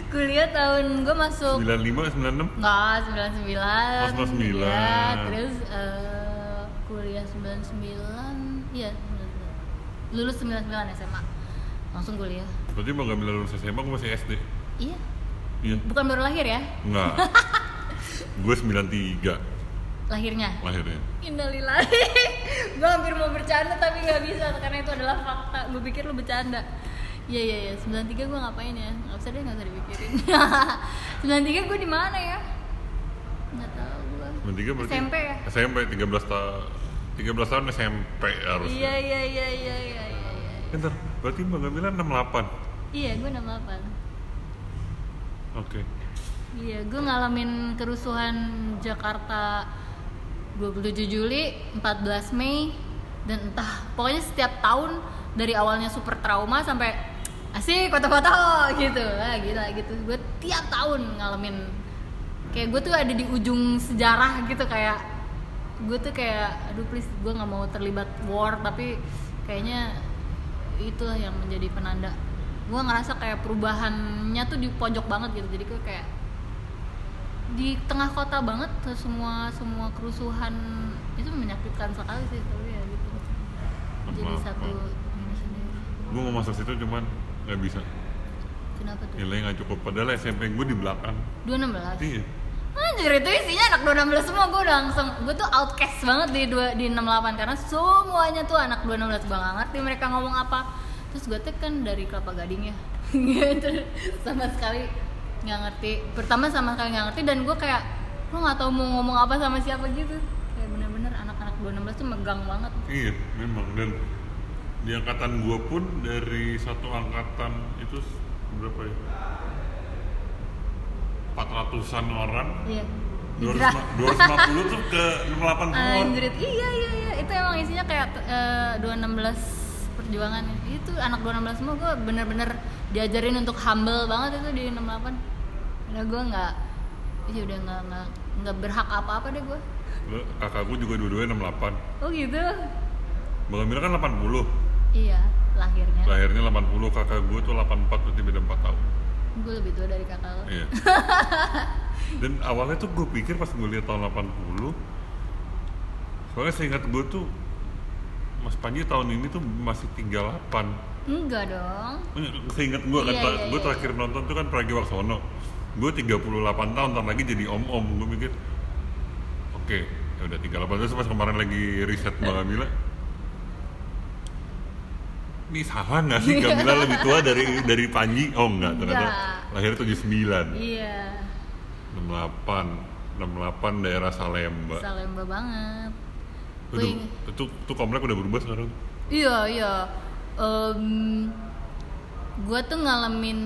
Kuliah tahun gue masuk 95 96 Enggak, 99 Oh, 99. Iya, terus eh, kuliah 99 Iya, 99 Lulus 99 SMA Langsung kuliah. Berarti Bang Gamila lulus SMA gue masih SD Iya, iya. Bukan baru lahir ya? Enggak gue 93 Lahirnya? Lahirnya. Innalillahi. Gue hampir mau bercanda tapi nggak bisa Karena itu adalah fakta. Gue pikir lu bercanda Iya iya iya. 93 gue ngapain ya? Gak usah deh gak usah dipikirin. 93 gue di mana ya? Nggak tahu gue 93 berarti SMP ya? SMP 13 tahun 13 tahun SMP harusnya. Iya iya iya iya iya iya iya. Bentar, berarti Bang Gamila 68 Iya, gue 68. Oke. Iya, gue ngalamin kerusuhan Jakarta 27 Juli, 14 Mei dan entah pokoknya setiap tahun dari awalnya super trauma sampai asik foto-foto gitu. Ah gila gitu. Gue tiap tahun ngalamin. Kayak gue tuh ada di ujung sejarah gitu kayak gue tuh kayak aduh please gue nggak mau terlibat war tapi kayaknya itulah yang menjadi penanda. Gue ngerasa kayak perubahannya tuh di pojok banget gitu. Jadi gue kayak di tengah kota banget semua semua kerusuhan itu menyakitkan sekali sih tapi ya gitu. Jadi satu gue mau masuk situ cuman nggak bisa. Kenapa tuh? Nilai nggak cukup. Padahal SMP gue di belakang. 216 iya. Anjir itu isinya anak 216 semua. Gue udah langsung gue tuh outcast banget di dua di 68 karena semuanya tuh anak 216 gue gak ngerti mereka ngomong apa. Terus gue tuh kan dari kelapa gading ya. Gitu. Sama sekali nggak ngerti. Pertama sama sekali nggak ngerti dan gue kayak lo nggak tahu mau ngomong apa sama siapa gitu. Kayak bener-bener anak-anak 216 tuh megang banget. Iya memang. Dan di angkatan gue pun dari satu angkatan itu berapa ya? 400-an orang. Iya. 250 250 tuh ke 68 semua Anjrit, iya iya iya. Itu emang isinya kayak eh, 216 perjuangan. Ya. itu anak 216 semua gue bener-bener diajarin untuk humble banget itu di 68 udah gue nggak iya udah nggak nggak nggak berhak apa-apa deh gue kakak gue juga dua-duanya 68 oh gitu? Bang Amira kan 80 iya lahirnya. Lahirnya 80 kakak gue tuh 84 berarti beda 4 tahun. Gue lebih tua dari kakak lo. Iya. Dan awalnya tuh gue pikir pas gue lihat tahun 80 Soalnya seingat gue tuh Mas Panji tahun ini tuh masih 38 enggak dong. Seingat gue kan, Iya, iya, gue iya, terakhir nonton tuh kan Pragiwaksono Gue 38 tahun, ntar lagi jadi om-om. Gue mikir Oke, ya udah 38 Terus pas kemarin lagi riset Mbak Gamila Ini salah nggak sih? Gamila lebih tua dari dari Panji? Oh enggak, ternyata lahir 79 iya. 68 68 daerah Salemba. Salemba banget. Aduh, inget- itu, itu komplek udah berubah sekarang? Iya iya. gue tuh ngalamin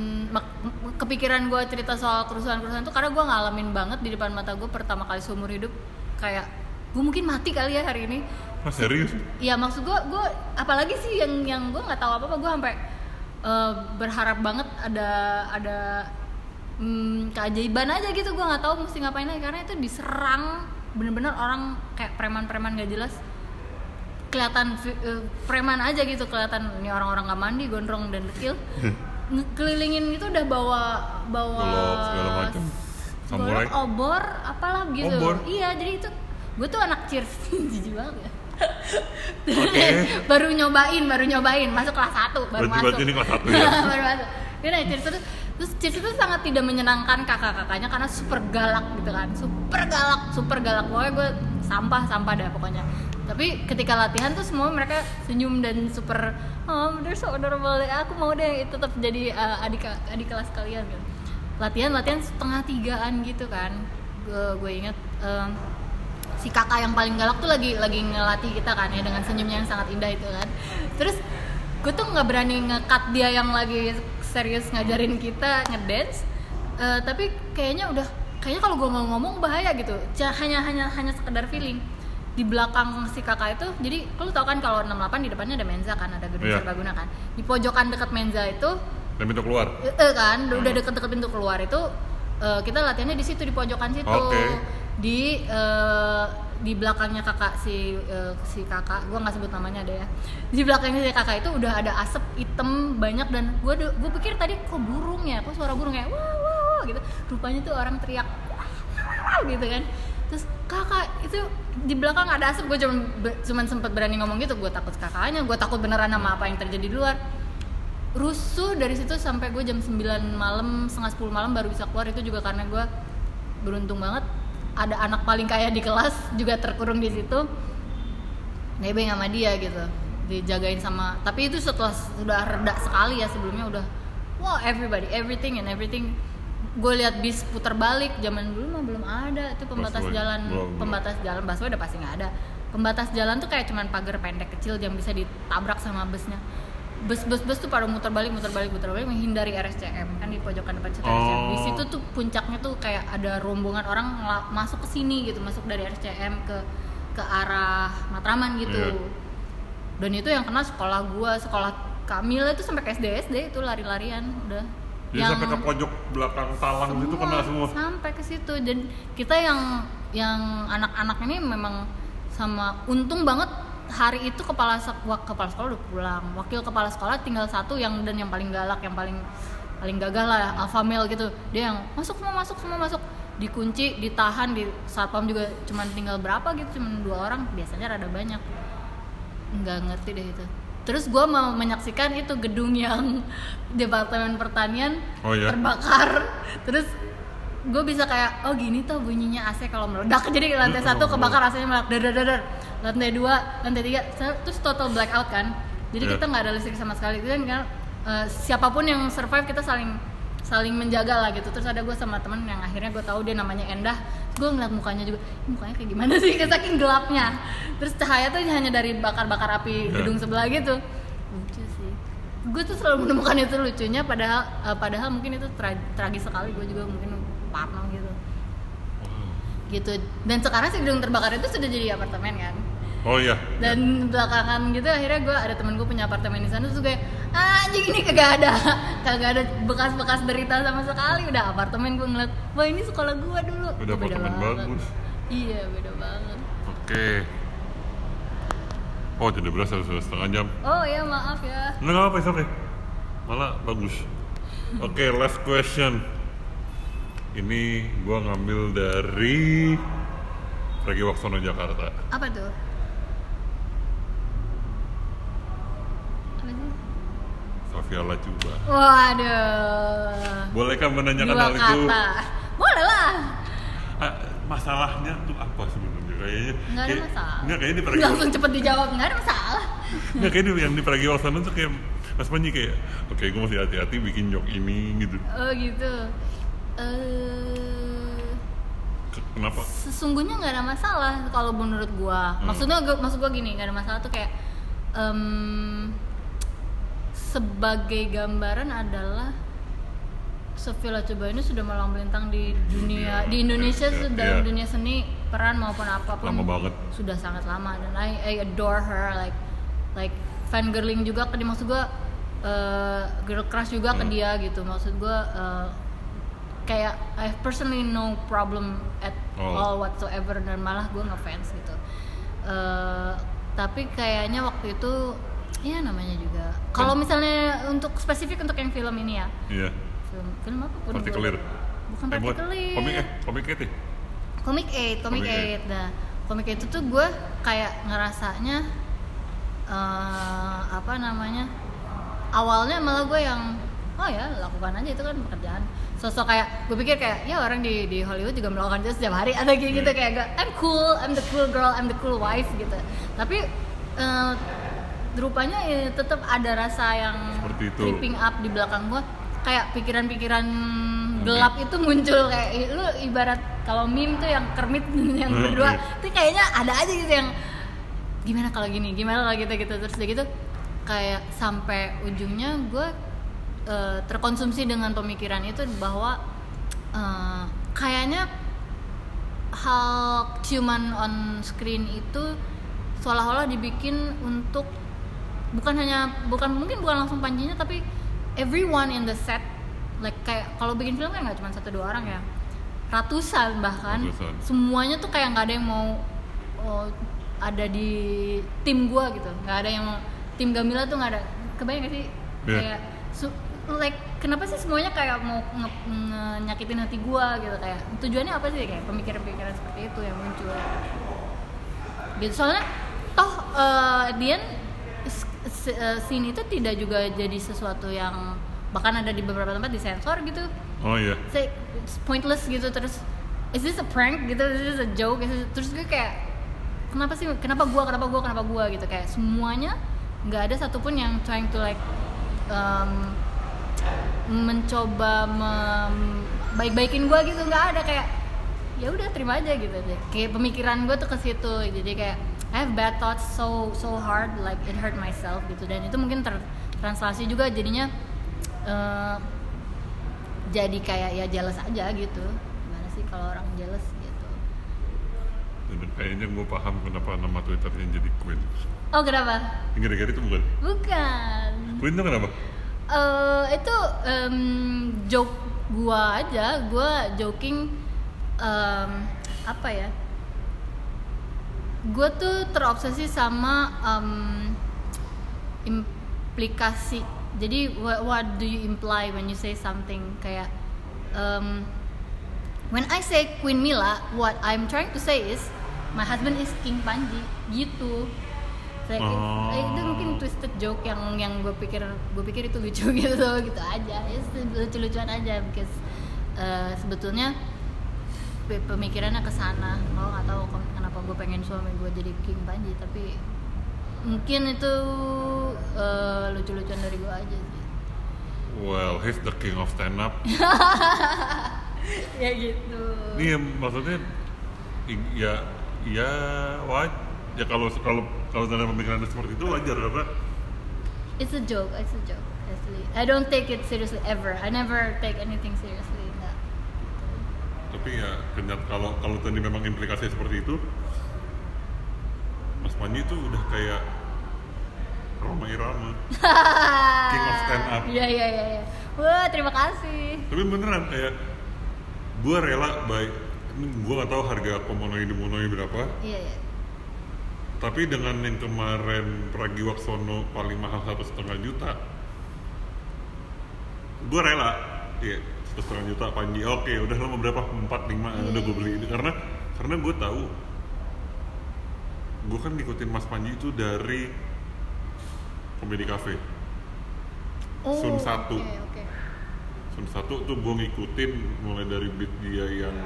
kepikiran gue cerita soal kerusuhan-kerusuhan tuh karena gue ngalamin banget di depan mata gue pertama kali seumur hidup. Kayak gue mungkin mati kali ya hari ini. Ah serius? Iya maksud gue gue apalagi sih yang yang gue nggak tahu apa apa gue sampai eh, berharap banget ada ada hmm, keajaiban aja gitu gue nggak tahu mesti ngapain lagi karena itu diserang bener-bener orang kayak preman-preman gak jelas kelihatan eh, preman aja gitu kelihatan ini orang-orang nggak mandi gondrong dan dekil ngekelilingin itu udah bawa bawa Golok segala macam. Samurai. golok, obor apalah gitu Obor? iya jadi itu gue tuh anak cheers jijik banget ya Baru nyobain baru nyobain. Masuk kelas 1 baru Berarti- masuk. berarti ini kelas satu ya? baru masuk. Dia naik cheers itu terus cheers itu sangat tidak menyenangkan kakak-kakaknya karena super galak gitu kan. Super galak super galak. Pokoknya gue sampah sampah dah pokoknya. Tapi ketika latihan tuh semua mereka senyum dan super oh they're so adorable. Aku mau deh tetap jadi uh, adik adik kelas kalian gitu. Latihan latihan setengah tigaan gitu kan. Gue gue inget um, si kakak yang paling galak tuh lagi lagi ngelatih kita kan ya dengan senyumnya yang sangat indah itu kan terus gue tuh nggak berani ngekat dia yang lagi serius ngajarin kita ngedance Eh, tapi kayaknya udah kayaknya kalau gue nggak ngomong bahaya gitu hanya hanya hanya sekedar feeling di belakang si kakak itu jadi lu tau kan kalau 68 di depannya ada menza kan ada gedung Iya. serbaguna kan di pojokan dekat menza itu Dan pintu keluar. Eh, eh, kan udah deket-deket pintu keluar itu eh, kita latihannya di situ di pojokan situ Oke. Di eh, di belakangnya kakak si eh, si kakak. Gue nggak sebut namanya ada ya. Di belakangnya si kakak itu udah ada asap hitam banyak dan gue gue pikir tadi kok burung ya kok suara burung wah wah wah gitu. Rupanya tuh orang teriak wah, gitu kan. Terus kakak itu di belakang ada asap. Gue cuman cuman sempet berani ngomong gitu. Gue takut kakaknya. Gue takut beneran sama apa yang terjadi di luar. Rusuh dari situ sampai gue jam 9 malam setengah 10 malam baru bisa keluar. Itu juga karena gue beruntung banget ada anak paling kaya di kelas juga terkurung di situ nebeng sama dia gitu dijagain sama tapi itu setelah sudah reda sekali ya sebelumnya udah wow everybody everything and everything gue lihat bis putar balik zaman dulu mah belum ada itu pembatas Busway. jalan Belum, belum. pembatas jalan busway udah pasti nggak ada pembatas jalan tuh kayak cuman pagar pendek kecil yang bisa ditabrak sama busnya bus-bus bus tuh pada muter balik muter balik muter balik menghindari RSCM kan di pojokan depan situ RSCM di Oh. situ tuh puncaknya tuh kayak ada rombongan orang masuk ke sini gitu masuk dari RSCM ke ke arah Matraman gitu Iya. dan itu yang kena sekolah gua sekolah Kamila itu sampai ke SD SD itu lari-larian udah Jadi sampai ke pojok belakang talang gitu kena semua. sampai ke situ dan kita yang yang anak-anak ini memang sama untung banget hari itu kepala sekolah kepala sekolah udah pulang. Wakil kepala sekolah tinggal satu yang dan yang paling galak yang paling paling gagal lah alpha male gitu. Dia yang masuk semua masuk semua masuk. Dikunci ditahan di satpam juga cuman tinggal berapa gitu cuman dua orang. Biasanya rada banyak. Nggak ngerti deh itu. Terus gue mau menyaksikan itu gedung yang departemen pertanian Oh, iya? terbakar. Terus gue bisa kayak oh gini tuh bunyinya AC kalau meledak. Jadi lantai satu kebakar AC-nya meledak. Dar dar dar, dar. lantai dua lantai tiga terus total blackout kan. Jadi Iya. kita nggak ada listrik sama sekali. Itu kan eh, siapa pun yang survive kita saling saling menjaga lah gitu. Terus ada gue sama temen yang akhirnya gue tahu dia namanya Endah. Gue ngeliat mukanya juga "Ih, mukanya kayak gimana sih? Saking gelapnya. Terus cahaya tuh hanya dari bakar-bakar api Iya. gedung sebelah gitu. Lucu sih. Gue tuh selalu menemukan itu lucunya padahal eh, padahal mungkin itu tra- tragis sekali. Gue juga mungkin parno gitu gitu dan sekarang si gedung terbakar itu sudah jadi apartemen kan Oh iya. dan belakangan gitu akhirnya gue ada temen gue punya apartemen di sana terus gue ah, anjing ini kagak ada kagak ada bekas-bekas derita sama sekali udah apartemen gue ngeliat wah ini sekolah gue dulu Udah Beda apartemen banget. bagus. iya beda banget Oke. Oh tidak berasa sudah setengah jam. oh ya maaf ya Nggak nggak apa-apa, okay. Malah bagus. Oke, last question. Ini gua ngambil dari Pragiwaksono Jakarta. apa tuh apa sih Sofia Lacuba. waduh Bolehkah menanyakan dua hal itu? kata boleh lah Ah, masalahnya tuh apa sebenarnya? Kayaknya nggak ada kayak- masalah Nggak kayaknya di langsung Pragiwaksono. cepet dijawab nggak ada masalah Nggak kayaknya yang di Pragiwaksono tuh kayak Mas Panji kayak oke gue masih hati-hati bikin joke ini gitu. oh gitu eh Ke- Kenapa? sesungguhnya nggak ada masalah kalau menurut gua Hmm. maksudnya gua- maksud gua gini nggak ada masalah tuh kayak em, sebagai gambaran adalah Sofia Lacuba ini sudah malang melintang di dunia di Indonesia Iya, sudah iya. dunia seni peran maupun apa pun Lama banget. sudah sangat lama dan I, I adore her like like fangirling juga ke dia maksud gua eh, girl crush juga ke Hmm. dia gitu maksud gua eh, kayak I personally no problem at Oh. all whatsoever dan malah gue ngefans gitu Eh, tapi kayaknya waktu itu ya namanya juga kalau misalnya untuk spesifik untuk yang film ini ya Iya. film film apa pun Partikelir. bukan Eh, partikelir Komik eh, komik itu. ya? komik 8 komik Komik 8 nah komik itu tuh gue kayak ngerasanya eh apa namanya awalnya malah gue yang oh ya lakukan aja itu kan pekerjaan sosok kayak gue pikir kayak ya orang di di Hollywood juga melakukan itu setiap hari. Ada kayak gitu kayak gue I'm cool I'm the cool girl I'm the cool wife gitu. Tapi eh, rupanya ya tetap ada rasa yang Seperti itu. creeping up di belakang gue kayak pikiran-pikiran gelap itu muncul kayak lu ibarat kalau meme tuh yang kermit yang Hmm, berdua. itu kayaknya ada aja gitu yang gimana kalau gini gimana kalau gitu gitu. Terus udah gitu kayak sampai ujungnya gue eh, terkonsumsi dengan pemikiran itu bahwa eh, kayaknya hal ciuman on screen itu seolah-olah dibikin untuk bukan hanya bukan mungkin bukan langsung panjinya tapi everyone in the set like kayak kalau bikin film kan nggak cuma satu dua orang ya ratusan bahkan Ratusan. semuanya tuh kayak nggak ada yang mau oh, ada di tim gua gitu nggak ada yang mau- tim Gamila tuh nggak ada kebayang gak sih Iya. kayak su- like kenapa sih semuanya kayak mau nge- nge- nyakitin hati gua gitu? Kayak tujuannya apa sih? Kayak pemikiran-pemikiran seperti itu yang muncul. Gitu. Soalnya toh eh, Dian s- s- eh, scene itu tidak juga jadi sesuatu yang bahkan ada di beberapa tempat disensor gitu. Oh iya. Say, it's pointless gitu. Terus is this a prank gitu? Is this a joke? Is this- terus gue kayak kenapa sih kenapa gua kenapa gua kenapa gua gitu? Kayak semuanya nggak ada satupun yang trying to like um, mencoba baik-baikin gua gitu nggak ada kayak ya udah terima aja gitu deh kayak pemikiran gue tuh ke situ jadi kayak I have bad thoughts so so hard like it hurt myself gitu dan itu mungkin tertranslasi juga jadinya eh, jadi kayak ya jealous aja gitu gimana sih kalau orang jealous gitu Dan kayaknya gue paham kenapa nama Twitternya jadi Queen. oh kenapa Gara-gara itu bukan? bukan Queen tuh kenapa? Eh, itu em, joke gua aja. Gua joking em, apa ya? Gua tuh terobsesi sama em, implikasi. Jadi what, what do you imply when you say something? Kayak em, when I say Queen Mila what I'm trying to say is my husband is King Panji. Gitu Like, Oh. eh, itu mungkin twisted joke yang yang gue pikir gue pikir itu lucu gitu gitu aja. Ya lucu-lucuan aja because eh, sebetulnya pe- pemikirannya ke sana. Lo nggak tahu ken- kenapa gue pengen suami gue jadi king panji tapi mungkin itu eh, lucu-lucuan dari gue aja sih. Well, he's the king of stand up. ya gitu. Iya, maksudnya ya ya waj ya kalau kalau kalau dalam pemikiran seperti itu wajar karena it's a joke it's a joke actually I don't take it seriously ever I never take anything seriously enggak tapi ya kenyataan kalau kalau tadi memang implikasinya seperti itu Mas Panji itu udah kayak Roma Irama King of stand up. Iya iya iya. iya. Wah terima kasih. tapi beneran kayak gue rela baik gue gak tahu harga Komono di Monoy berapa Iya iya. Tapi dengan yang kemarin Pragiwaksono paling mahal satu setengah juta gue rela iya satu setengah juta Panji oke udah lo mau berapa empat lima Iya, udah gue iya, beli iya. ini karena karena gue tahu gue kan ngikutin Mas Panji itu dari komedi cafe Sun satu. Oke oke. Sun satu tuh gue ngikutin mulai dari beat dia yang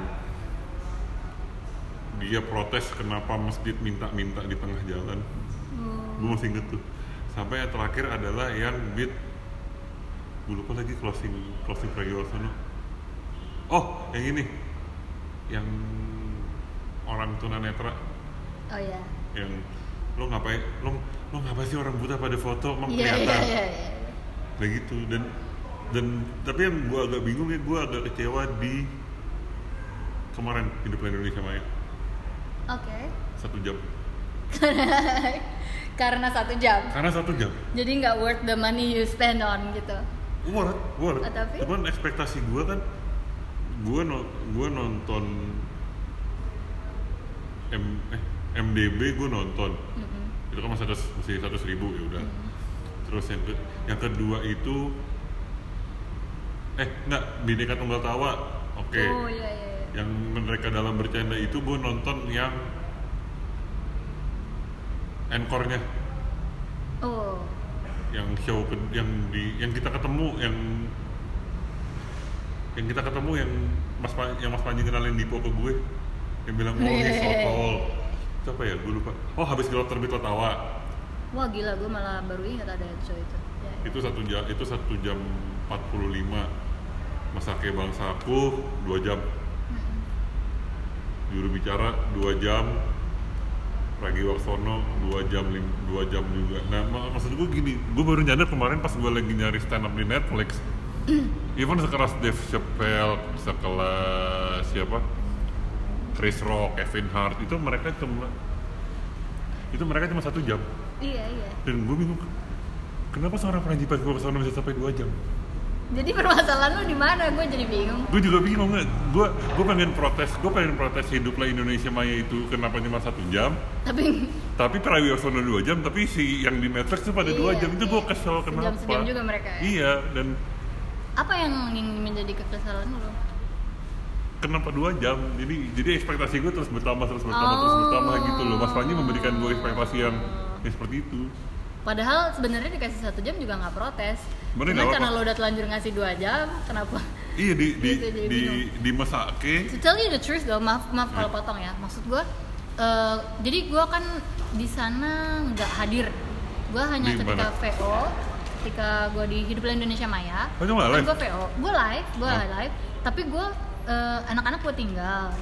dia protes kenapa masjid minta-minta di tengah jalan. Hmm. gue masih inget tuh. Sampai yang terakhir adalah yang beat gue lupa lagi closing closing Pragiwaksono oh yang ini. Yang orang tunanetra. Oh iya. yang lo ngapain? Lo lo ngapain sih orang buta pada foto? Emang Iya iya kelihatan? iya. iya. kayak gitu. Dan dan tapi yang gue agak bingung ya gue agak kecewa di kemarin hiduplah Indonesia Maya Oke. satu jam Karena satu jam. karena satu jam Jadi nggak worth the money you spend on gitu. worth worth Ah, tapi? cuman ekspektasi gue kan gue no, gue nonton M, eh, MDB gue nonton Mm-mm. itu kan masih seratus masih seratus ribu ya udah terus yang ke, yang kedua itu eh enggak bineka tunggal tawa oke Oh iya iya. Yang mereka dalam bercanda itu gue nonton yang encore-nya Oh. yang show yang di yang kita ketemu yang yang kita ketemu yang Mas yang Mas Panji kenalin Dipo ke gue yang bilang oh he's so tall itu apa ya gue lupa oh habis gelap terbit tawa Wah gila gue malah baru ingat ada show itu. Ya, ya. itu satu jam itu satu jam 45 Masake Bangsaku dua jam. Juru bicara dua jam. Pragiwaksono dua jam dua jam juga. Nah mak- maksud gue gini gue baru nyadar kemarin pas gue lagi nyari stand up di Netflix. Even sekeras Dave Chappelle sekelas siapa? Chris Rock Kevin Hart itu mereka cuma itu mereka cuma satu jam. Iya iya. dan gue bingung kenapa seorang Panji Pragiwaksono bisa sampai dua jam Jadi permasalahan lu di mana? Gue jadi bingung. gue juga bingung nggak gue gue pengen protes gue pengen protes hiduplah Indonesia Maya itu kenapa cuma satu jam Tapi tapi Prawiyosono dua jam tapi si yang di Netflix tuh pada dua Iya, jam itu gue iya. kesel kenapa Sejam-sejam juga mereka ya? iya dan apa yang ingin menjadi kekesalan lu? kenapa dua jam jadi jadi ekspektasi gue terus bertambah terus bertambah terus Oh. bertambah gitu loh Mas Panji memberikan gue ekspektasi yang, yang seperti itu Padahal sebenarnya dikasih satu jam juga nggak protes. Bener, Cuman karena lo udah telanjur ngasih dua jam, kenapa? iya di di Gitu, di, bingung. di Mesake To tell you the truth though, maaf maaf kalau potong ya. Maksud gue, eh, jadi gue kan di sana nggak hadir. Gue hanya Di ketika mana? VO, ketika gue di Hiduplah Indonesia Maya. Oh, live? Gue VO, gue live, gue Oh. live. Tapi gue eh, anak-anak gue tinggal.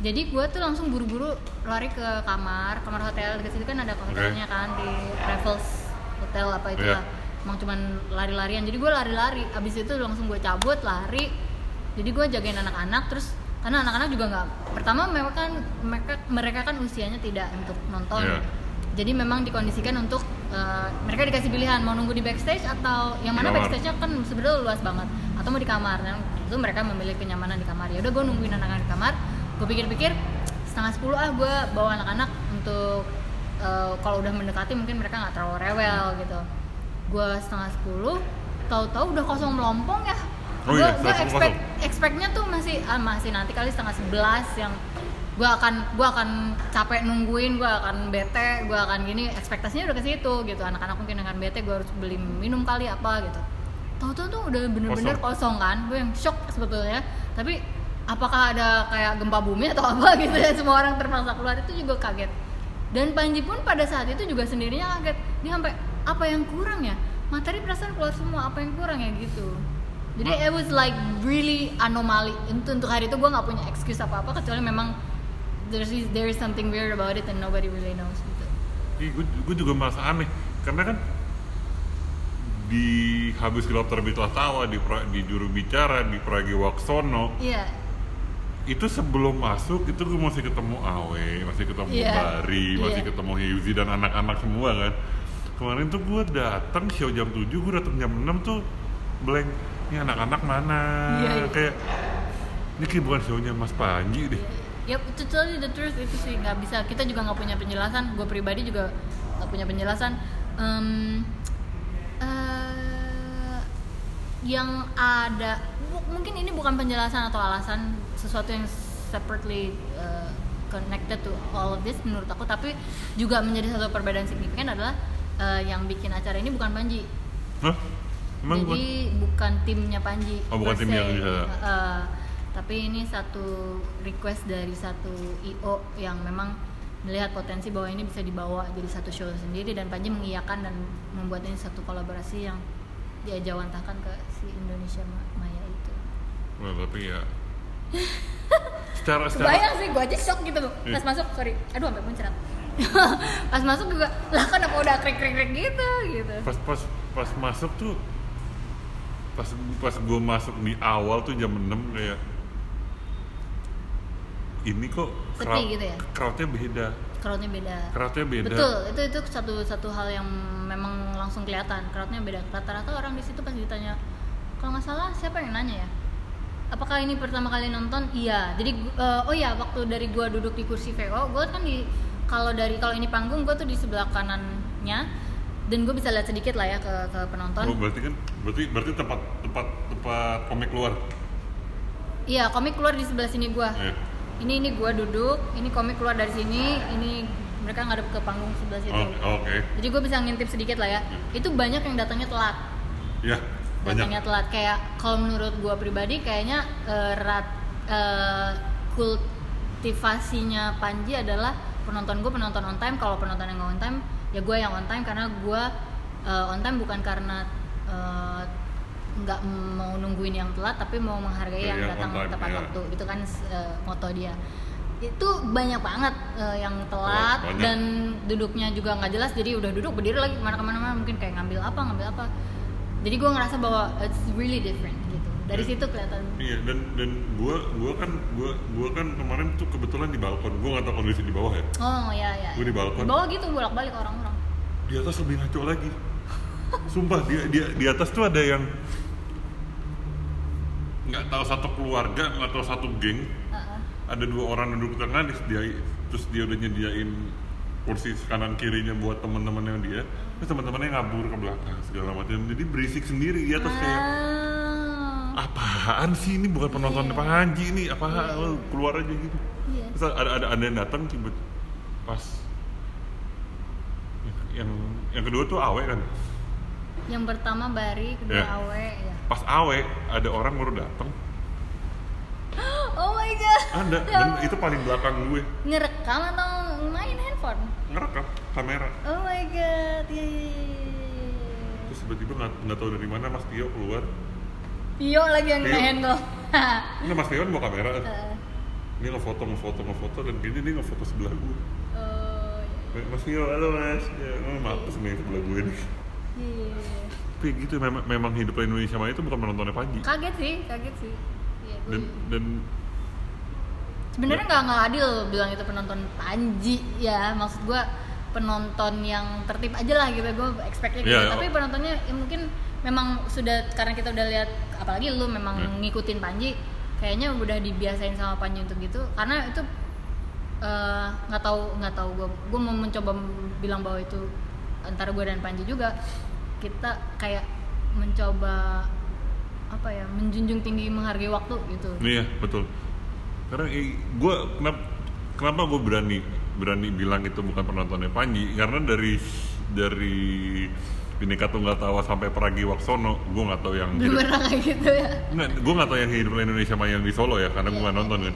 Jadi gue tuh langsung buru-buru lari ke kamar, kamar hotel dekat situ kan ada hotelnya kan di Raffles Hotel apa itu Iya. lah. Emang cuman lari-larian. Jadi gue lari-lari. Abis itu langsung gue cabut lari. Jadi gue jagain anak-anak terus karena anak-anak juga nggak pertama mereka kan mereka mereka kan usianya tidak untuk nonton Iya. jadi memang dikondisikan untuk eh, mereka dikasih pilihan mau nunggu di backstage atau yang mana Di backstage-nya kan sebenarnya luas banget atau mau di kamar dan itu mereka memilih kenyamanan di kamar ya udah gue nungguin anak-anak di kamar gue pikir-pikir setengah sepuluh ah gue bawa anak-anak untuk eh, kalau udah mendekati mungkin mereka nggak terlalu rewel gitu. Gue setengah sepuluh tahu-tahu udah kosong melompong ya. Oh gue iya, gue expect kosong. expectnya tuh masih ah, masih nanti kali setengah sebelas yang gue akan gue akan capek nungguin gue akan bete gue akan gini. Ekspektasinya udah ke situ gitu. Anak-anak mungkin akan bete gue harus beli minum kali apa gitu. Tahu-tahu tuh udah bener-bener kosong, kan. Gue yang shock sebetulnya. Tapi apakah ada kayak gempa bumi atau apa gitu ya semua orang terpaksa keluar itu juga kaget. Dan Panji pun pada saat itu juga sendirinya kaget. Dia sampai apa yang kurang ya? Materi perasaan keluar semua apa yang kurang ya? gitu. Jadi it was like really anomali untuk untuk hari itu gue nggak punya excuse apa apa kecuali memang there is there is something weird about it and nobody really knows gitu. Gue, gue juga merasa aneh. Karena kan di habis gelap terbitlah tawa di pra- di juru bicara di Pragi Waksono iya itu sebelum masuk itu gue masih ketemu Awe masih ketemu Iya, Bari masih iya. ketemu Hyuzi dan anak-anak semua kan kemarin tuh gue datang show jam 7 gue datang jam 6 tuh blank ini anak-anak mana Iya, iya. kayak ini kayak bukan show-nya Mas Panji deh Yap, to tell you the truth itu sih nggak bisa. Kita juga nggak punya penjelasan. Gue pribadi juga nggak punya penjelasan. Em, eh, yang ada mungkin ini bukan penjelasan atau alasan sesuatu yang separately eh, connected to all of this menurut aku, tapi juga menjadi satu perbedaan signifikan adalah eh, yang bikin acara ini bukan Panji. Hah? Emang Jadi bukan? bukan timnya Panji. Oh, bukan per tim se. yang bisa. Eh, tapi ini satu request dari satu IO yang memang melihat potensi bahwa ini bisa dibawa jadi satu show sendiri dan Panji mengiyakan dan membuat ini satu kolaborasi yang diajawantahkan ke si Indonesia Ma- Maya Well, tapi ya secara secara Kebayang sih, gue aja shock gitu loh. Iya. Pas masuk, sorry, aduh sampai muncrat. Pas masuk juga, lah kan apa udah krik krik krik gitu gitu. pas pas pas masuk tuh pas pas gue masuk di awal tuh jam 6 kayak ini kok crowd, gitu ya? crowdnya beda Crowdnya beda. crowdnya beda Betul, itu itu satu satu hal yang memang langsung kelihatan. Crowdnya beda. Rata-rata orang di situ pas ditanya, kalau nggak salah siapa yang nanya ya? Apakah ini pertama kali nonton? Iya. Jadi eh, oh ya waktu dari gua duduk di kursi VO, gua kan di kalau dari kalau ini panggung gua tuh di sebelah kanannya dan gue bisa lihat sedikit lah ya ke ke penonton. oh berarti kan berarti berarti tempat tempat tempat komik keluar Iya, komik keluar di sebelah sini gua. Eh. Ini ini gua duduk, ini komik keluar dari sini, ini mereka ngadep ke panggung sebelah situ. oh, oke Jadi gue bisa ngintip sedikit lah ya. Itu banyak yang datangnya telat. ya banyak Datangnya telat. Kayak kalau menurut gue pribadi kayaknya rat eh, kultivasinya Panji adalah penonton gue penonton on time. Kalau penonton yang on time, ya gue yang on time. Karena gue eh, on time bukan karena nggak mau nungguin yang telat tapi mau menghargai Iya, yang datang time, tepat iya. waktu. Itu kan eh, moto dia. Itu banyak banget eh, yang telat Banyak. dan duduknya juga nggak jelas. Jadi udah duduk berdiri lagi. Ke mana ke mana mungkin kayak ngambil apa ngambil apa jadi gue ngerasa bahwa it's really different gitu dari Iya. situ kelihatan Iya dan dan gua gua kan gua gua kan kemarin tuh kebetulan di balkon. Gua nggak tahu kondisi di bawah ya. oh ya ya Gua di balkon. bawah gitu bolak balik orang-orang Di atas lebih ngaco lagi. Sumpah dia dia di atas tuh ada yang nggak tahu satu keluarga, nggak tahu satu geng. Heeh. Ada dua orang duduk tengah dia terus dia udah nyediain kursi kanan kirinya buat teman-temannya dia. Terus teman-temannya ngabur ke belakang segala macam. Jadi berisik sendiri di atas kayak apaan sih ini bukan penonton Iya. Panji ini apa Iya, iya. keluar aja gitu Iya. terus ada ada ada yang datang tiba pas yang yang kedua tuh awe kan yang pertama Bari kedua Iya. Awe ya pas awe ada orang baru datang oh my god. Ada Ya dan itu paling belakang gue. Ngerekam atau main handphone? Ngerekam kamera. Oh my god iya iya. terus tiba-tiba nggak nggak tahu dari mana mas Tio keluar. Tio lagi yang Tio. main handle ini mas Tio kan bawa kamera. Eh, dia ngefoto ngefoto ngefoto dan kayaknya dia ngefoto sebelah gue. Oh. Mas Tio halo mas. Ya oh, maaf nih sebelah gue nih. Iya. tapi gitu memang memang hidup Indonesia itu bukan penontonnya Panji kaget sih kaget sih dan dan sebenarnya nggak nggak adil bilang itu penonton Panji ya. Maksud gue penonton yang tertib aja lah gitu gue expectnya gitu. Iya, tapi penontonnya ya mungkin memang sudah karena kita udah lihat apalagi lu memang Hmm. ngikutin Panji kayaknya udah dibiasain sama Panji untuk gitu. Karena itu eh, nggak tahu nggak tahu gue gue mau mencoba bilang bahwa itu antara gue dan Panji juga. Kita kayak mencoba ya menjunjung tinggi menghargai waktu gitu Iya betul. Karena gue kenapa kenapa gue berani berani bilang itu bukan penontonnya Panji karena dari dari Bhinneka Tunggal Tawa sampai Peragi Waksono gue nggak tahu yang belum hidup pernah kayak gitu ya nggak gue nggak tahu yang hidup di Indonesia sama yang di Solo ya karena gue nggak iya, nonton kan.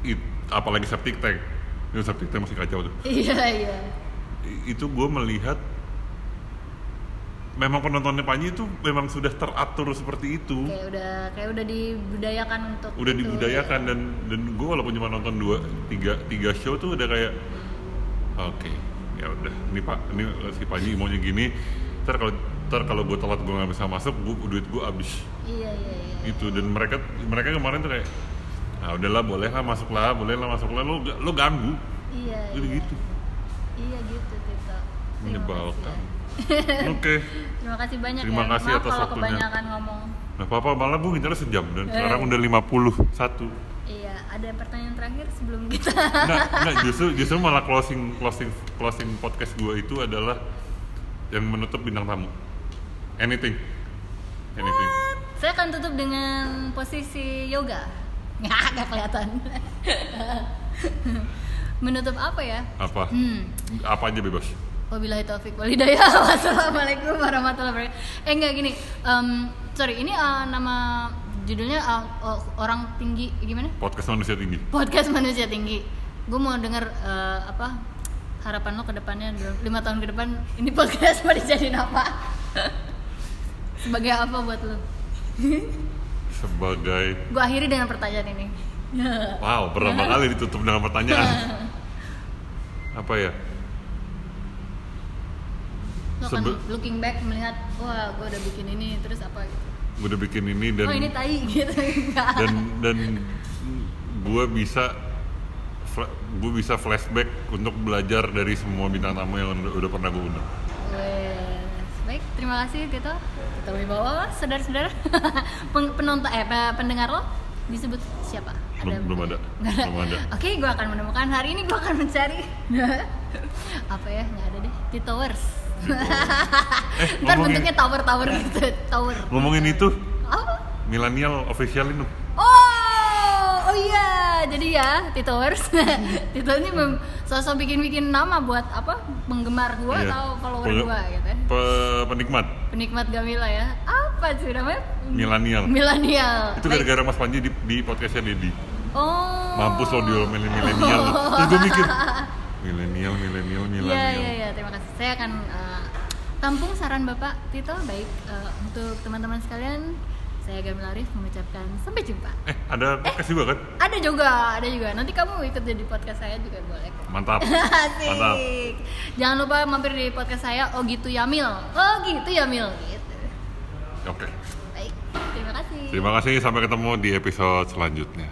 It, apalagi septic tank itu septic tank masih kacau tuh. iya iya Itu gue melihat memang penontonnya Panji itu memang sudah teratur seperti itu. kayak udah kayak udah dibudayakan untuk udah itu. dibudayakan dan dan gue walaupun cuma nonton dua tiga tiga show tuh udah kayak oke ya udah ini pak ini si Panji maunya gini. Ntar kalau ntar kalau gue telat gue nggak bisa masuk gue duit gue habis. Iya iya iya. Itu dan mereka mereka kemarin tuh kayak ah udahlah boleh lah masuk lah boleh lah masuk lah lo lo ganggu. Iya gitu iya. gitu. Iya gitu Tito. Menyebalkan. kasih oke ya. terima kasih banyak Terima ya kasih maaf atas kalau waktunya. kebanyakan ngomong nah papa malah gue ngincar sejam dan Eh. sekarang udah 51 iya ada pertanyaan terakhir sebelum kita Enggak, enggak justru justru malah closing closing closing podcast gue itu adalah yang menutup bintang tamu. Anything. Anything. saya akan tutup dengan posisi yoga nggak nggak kelihatan menutup apa ya Apa? hmm Apa aja bebas. Wabillahi taufik wal hidayah. Wassalamualaikum warahmatullahi wabarakatuh. Eh enggak gini. em, sorry, ini eh, nama judulnya o- orang tinggi gimana? Podcast manusia tinggi. Podcast manusia tinggi. Gue mau denger eh, apa harapan lo ke depannya lima tahun ke depan ini podcast mau dijadiin apa? Sebagai apa buat lo? Sebagai Gue akhiri dengan pertanyaan ini. wow, pertama kali ditutup dengan pertanyaan. Apa ya? Lo Sebe- looking back melihat, wah gue udah bikin ini, terus apa gitu. Gue udah bikin ini dan oh ini tai gitu. Dan dan gue bisa gue bisa flashback untuk belajar dari semua bintang tamu yang udah, udah pernah gue undang. Baik terima kasih Tito Tito Wibowo saudara-saudara penonton eh pe- pendengar lo disebut siapa Belum- belum ada. Ada. Belum ada. oke gue akan menemukan hari ini gue akan mencari apa ya nggak ada deh Titowers Eh, ntar ngomongin- bentuknya tower tower gitu tower Ngomongin itu, apa milenial official itu. oh oh iya jadi ya Titowers Tito ini mem- sosok bikin-bikin nama buat apa penggemar gue Iya. atau follower gue gitu ya pe- penikmat penikmat Gamila ya apa sih namanya milenial. milenial Itu gara-gara Mas Panji di, di podcastnya Dedi. oh Mampus lo diomelin milenial. Terus gue mikir, milenial, milenial, iya milenial. iya iya terima kasih saya akan eh, tampung saran bapak Tito baik eh, untuk teman-teman sekalian saya Gamila Arif mengucapkan sampai jumpa Eh, ada podcast juga kan? ada juga ada juga nanti kamu ikut jadi podcast saya juga boleh kok Mantap. Asik. Mantap. Jangan lupa mampir di podcast saya. Oh gitu Yamil. Oh gitu Yamil. Gitu. Oke. Baik. Terima kasih. Terima kasih sampai ketemu di episode selanjutnya.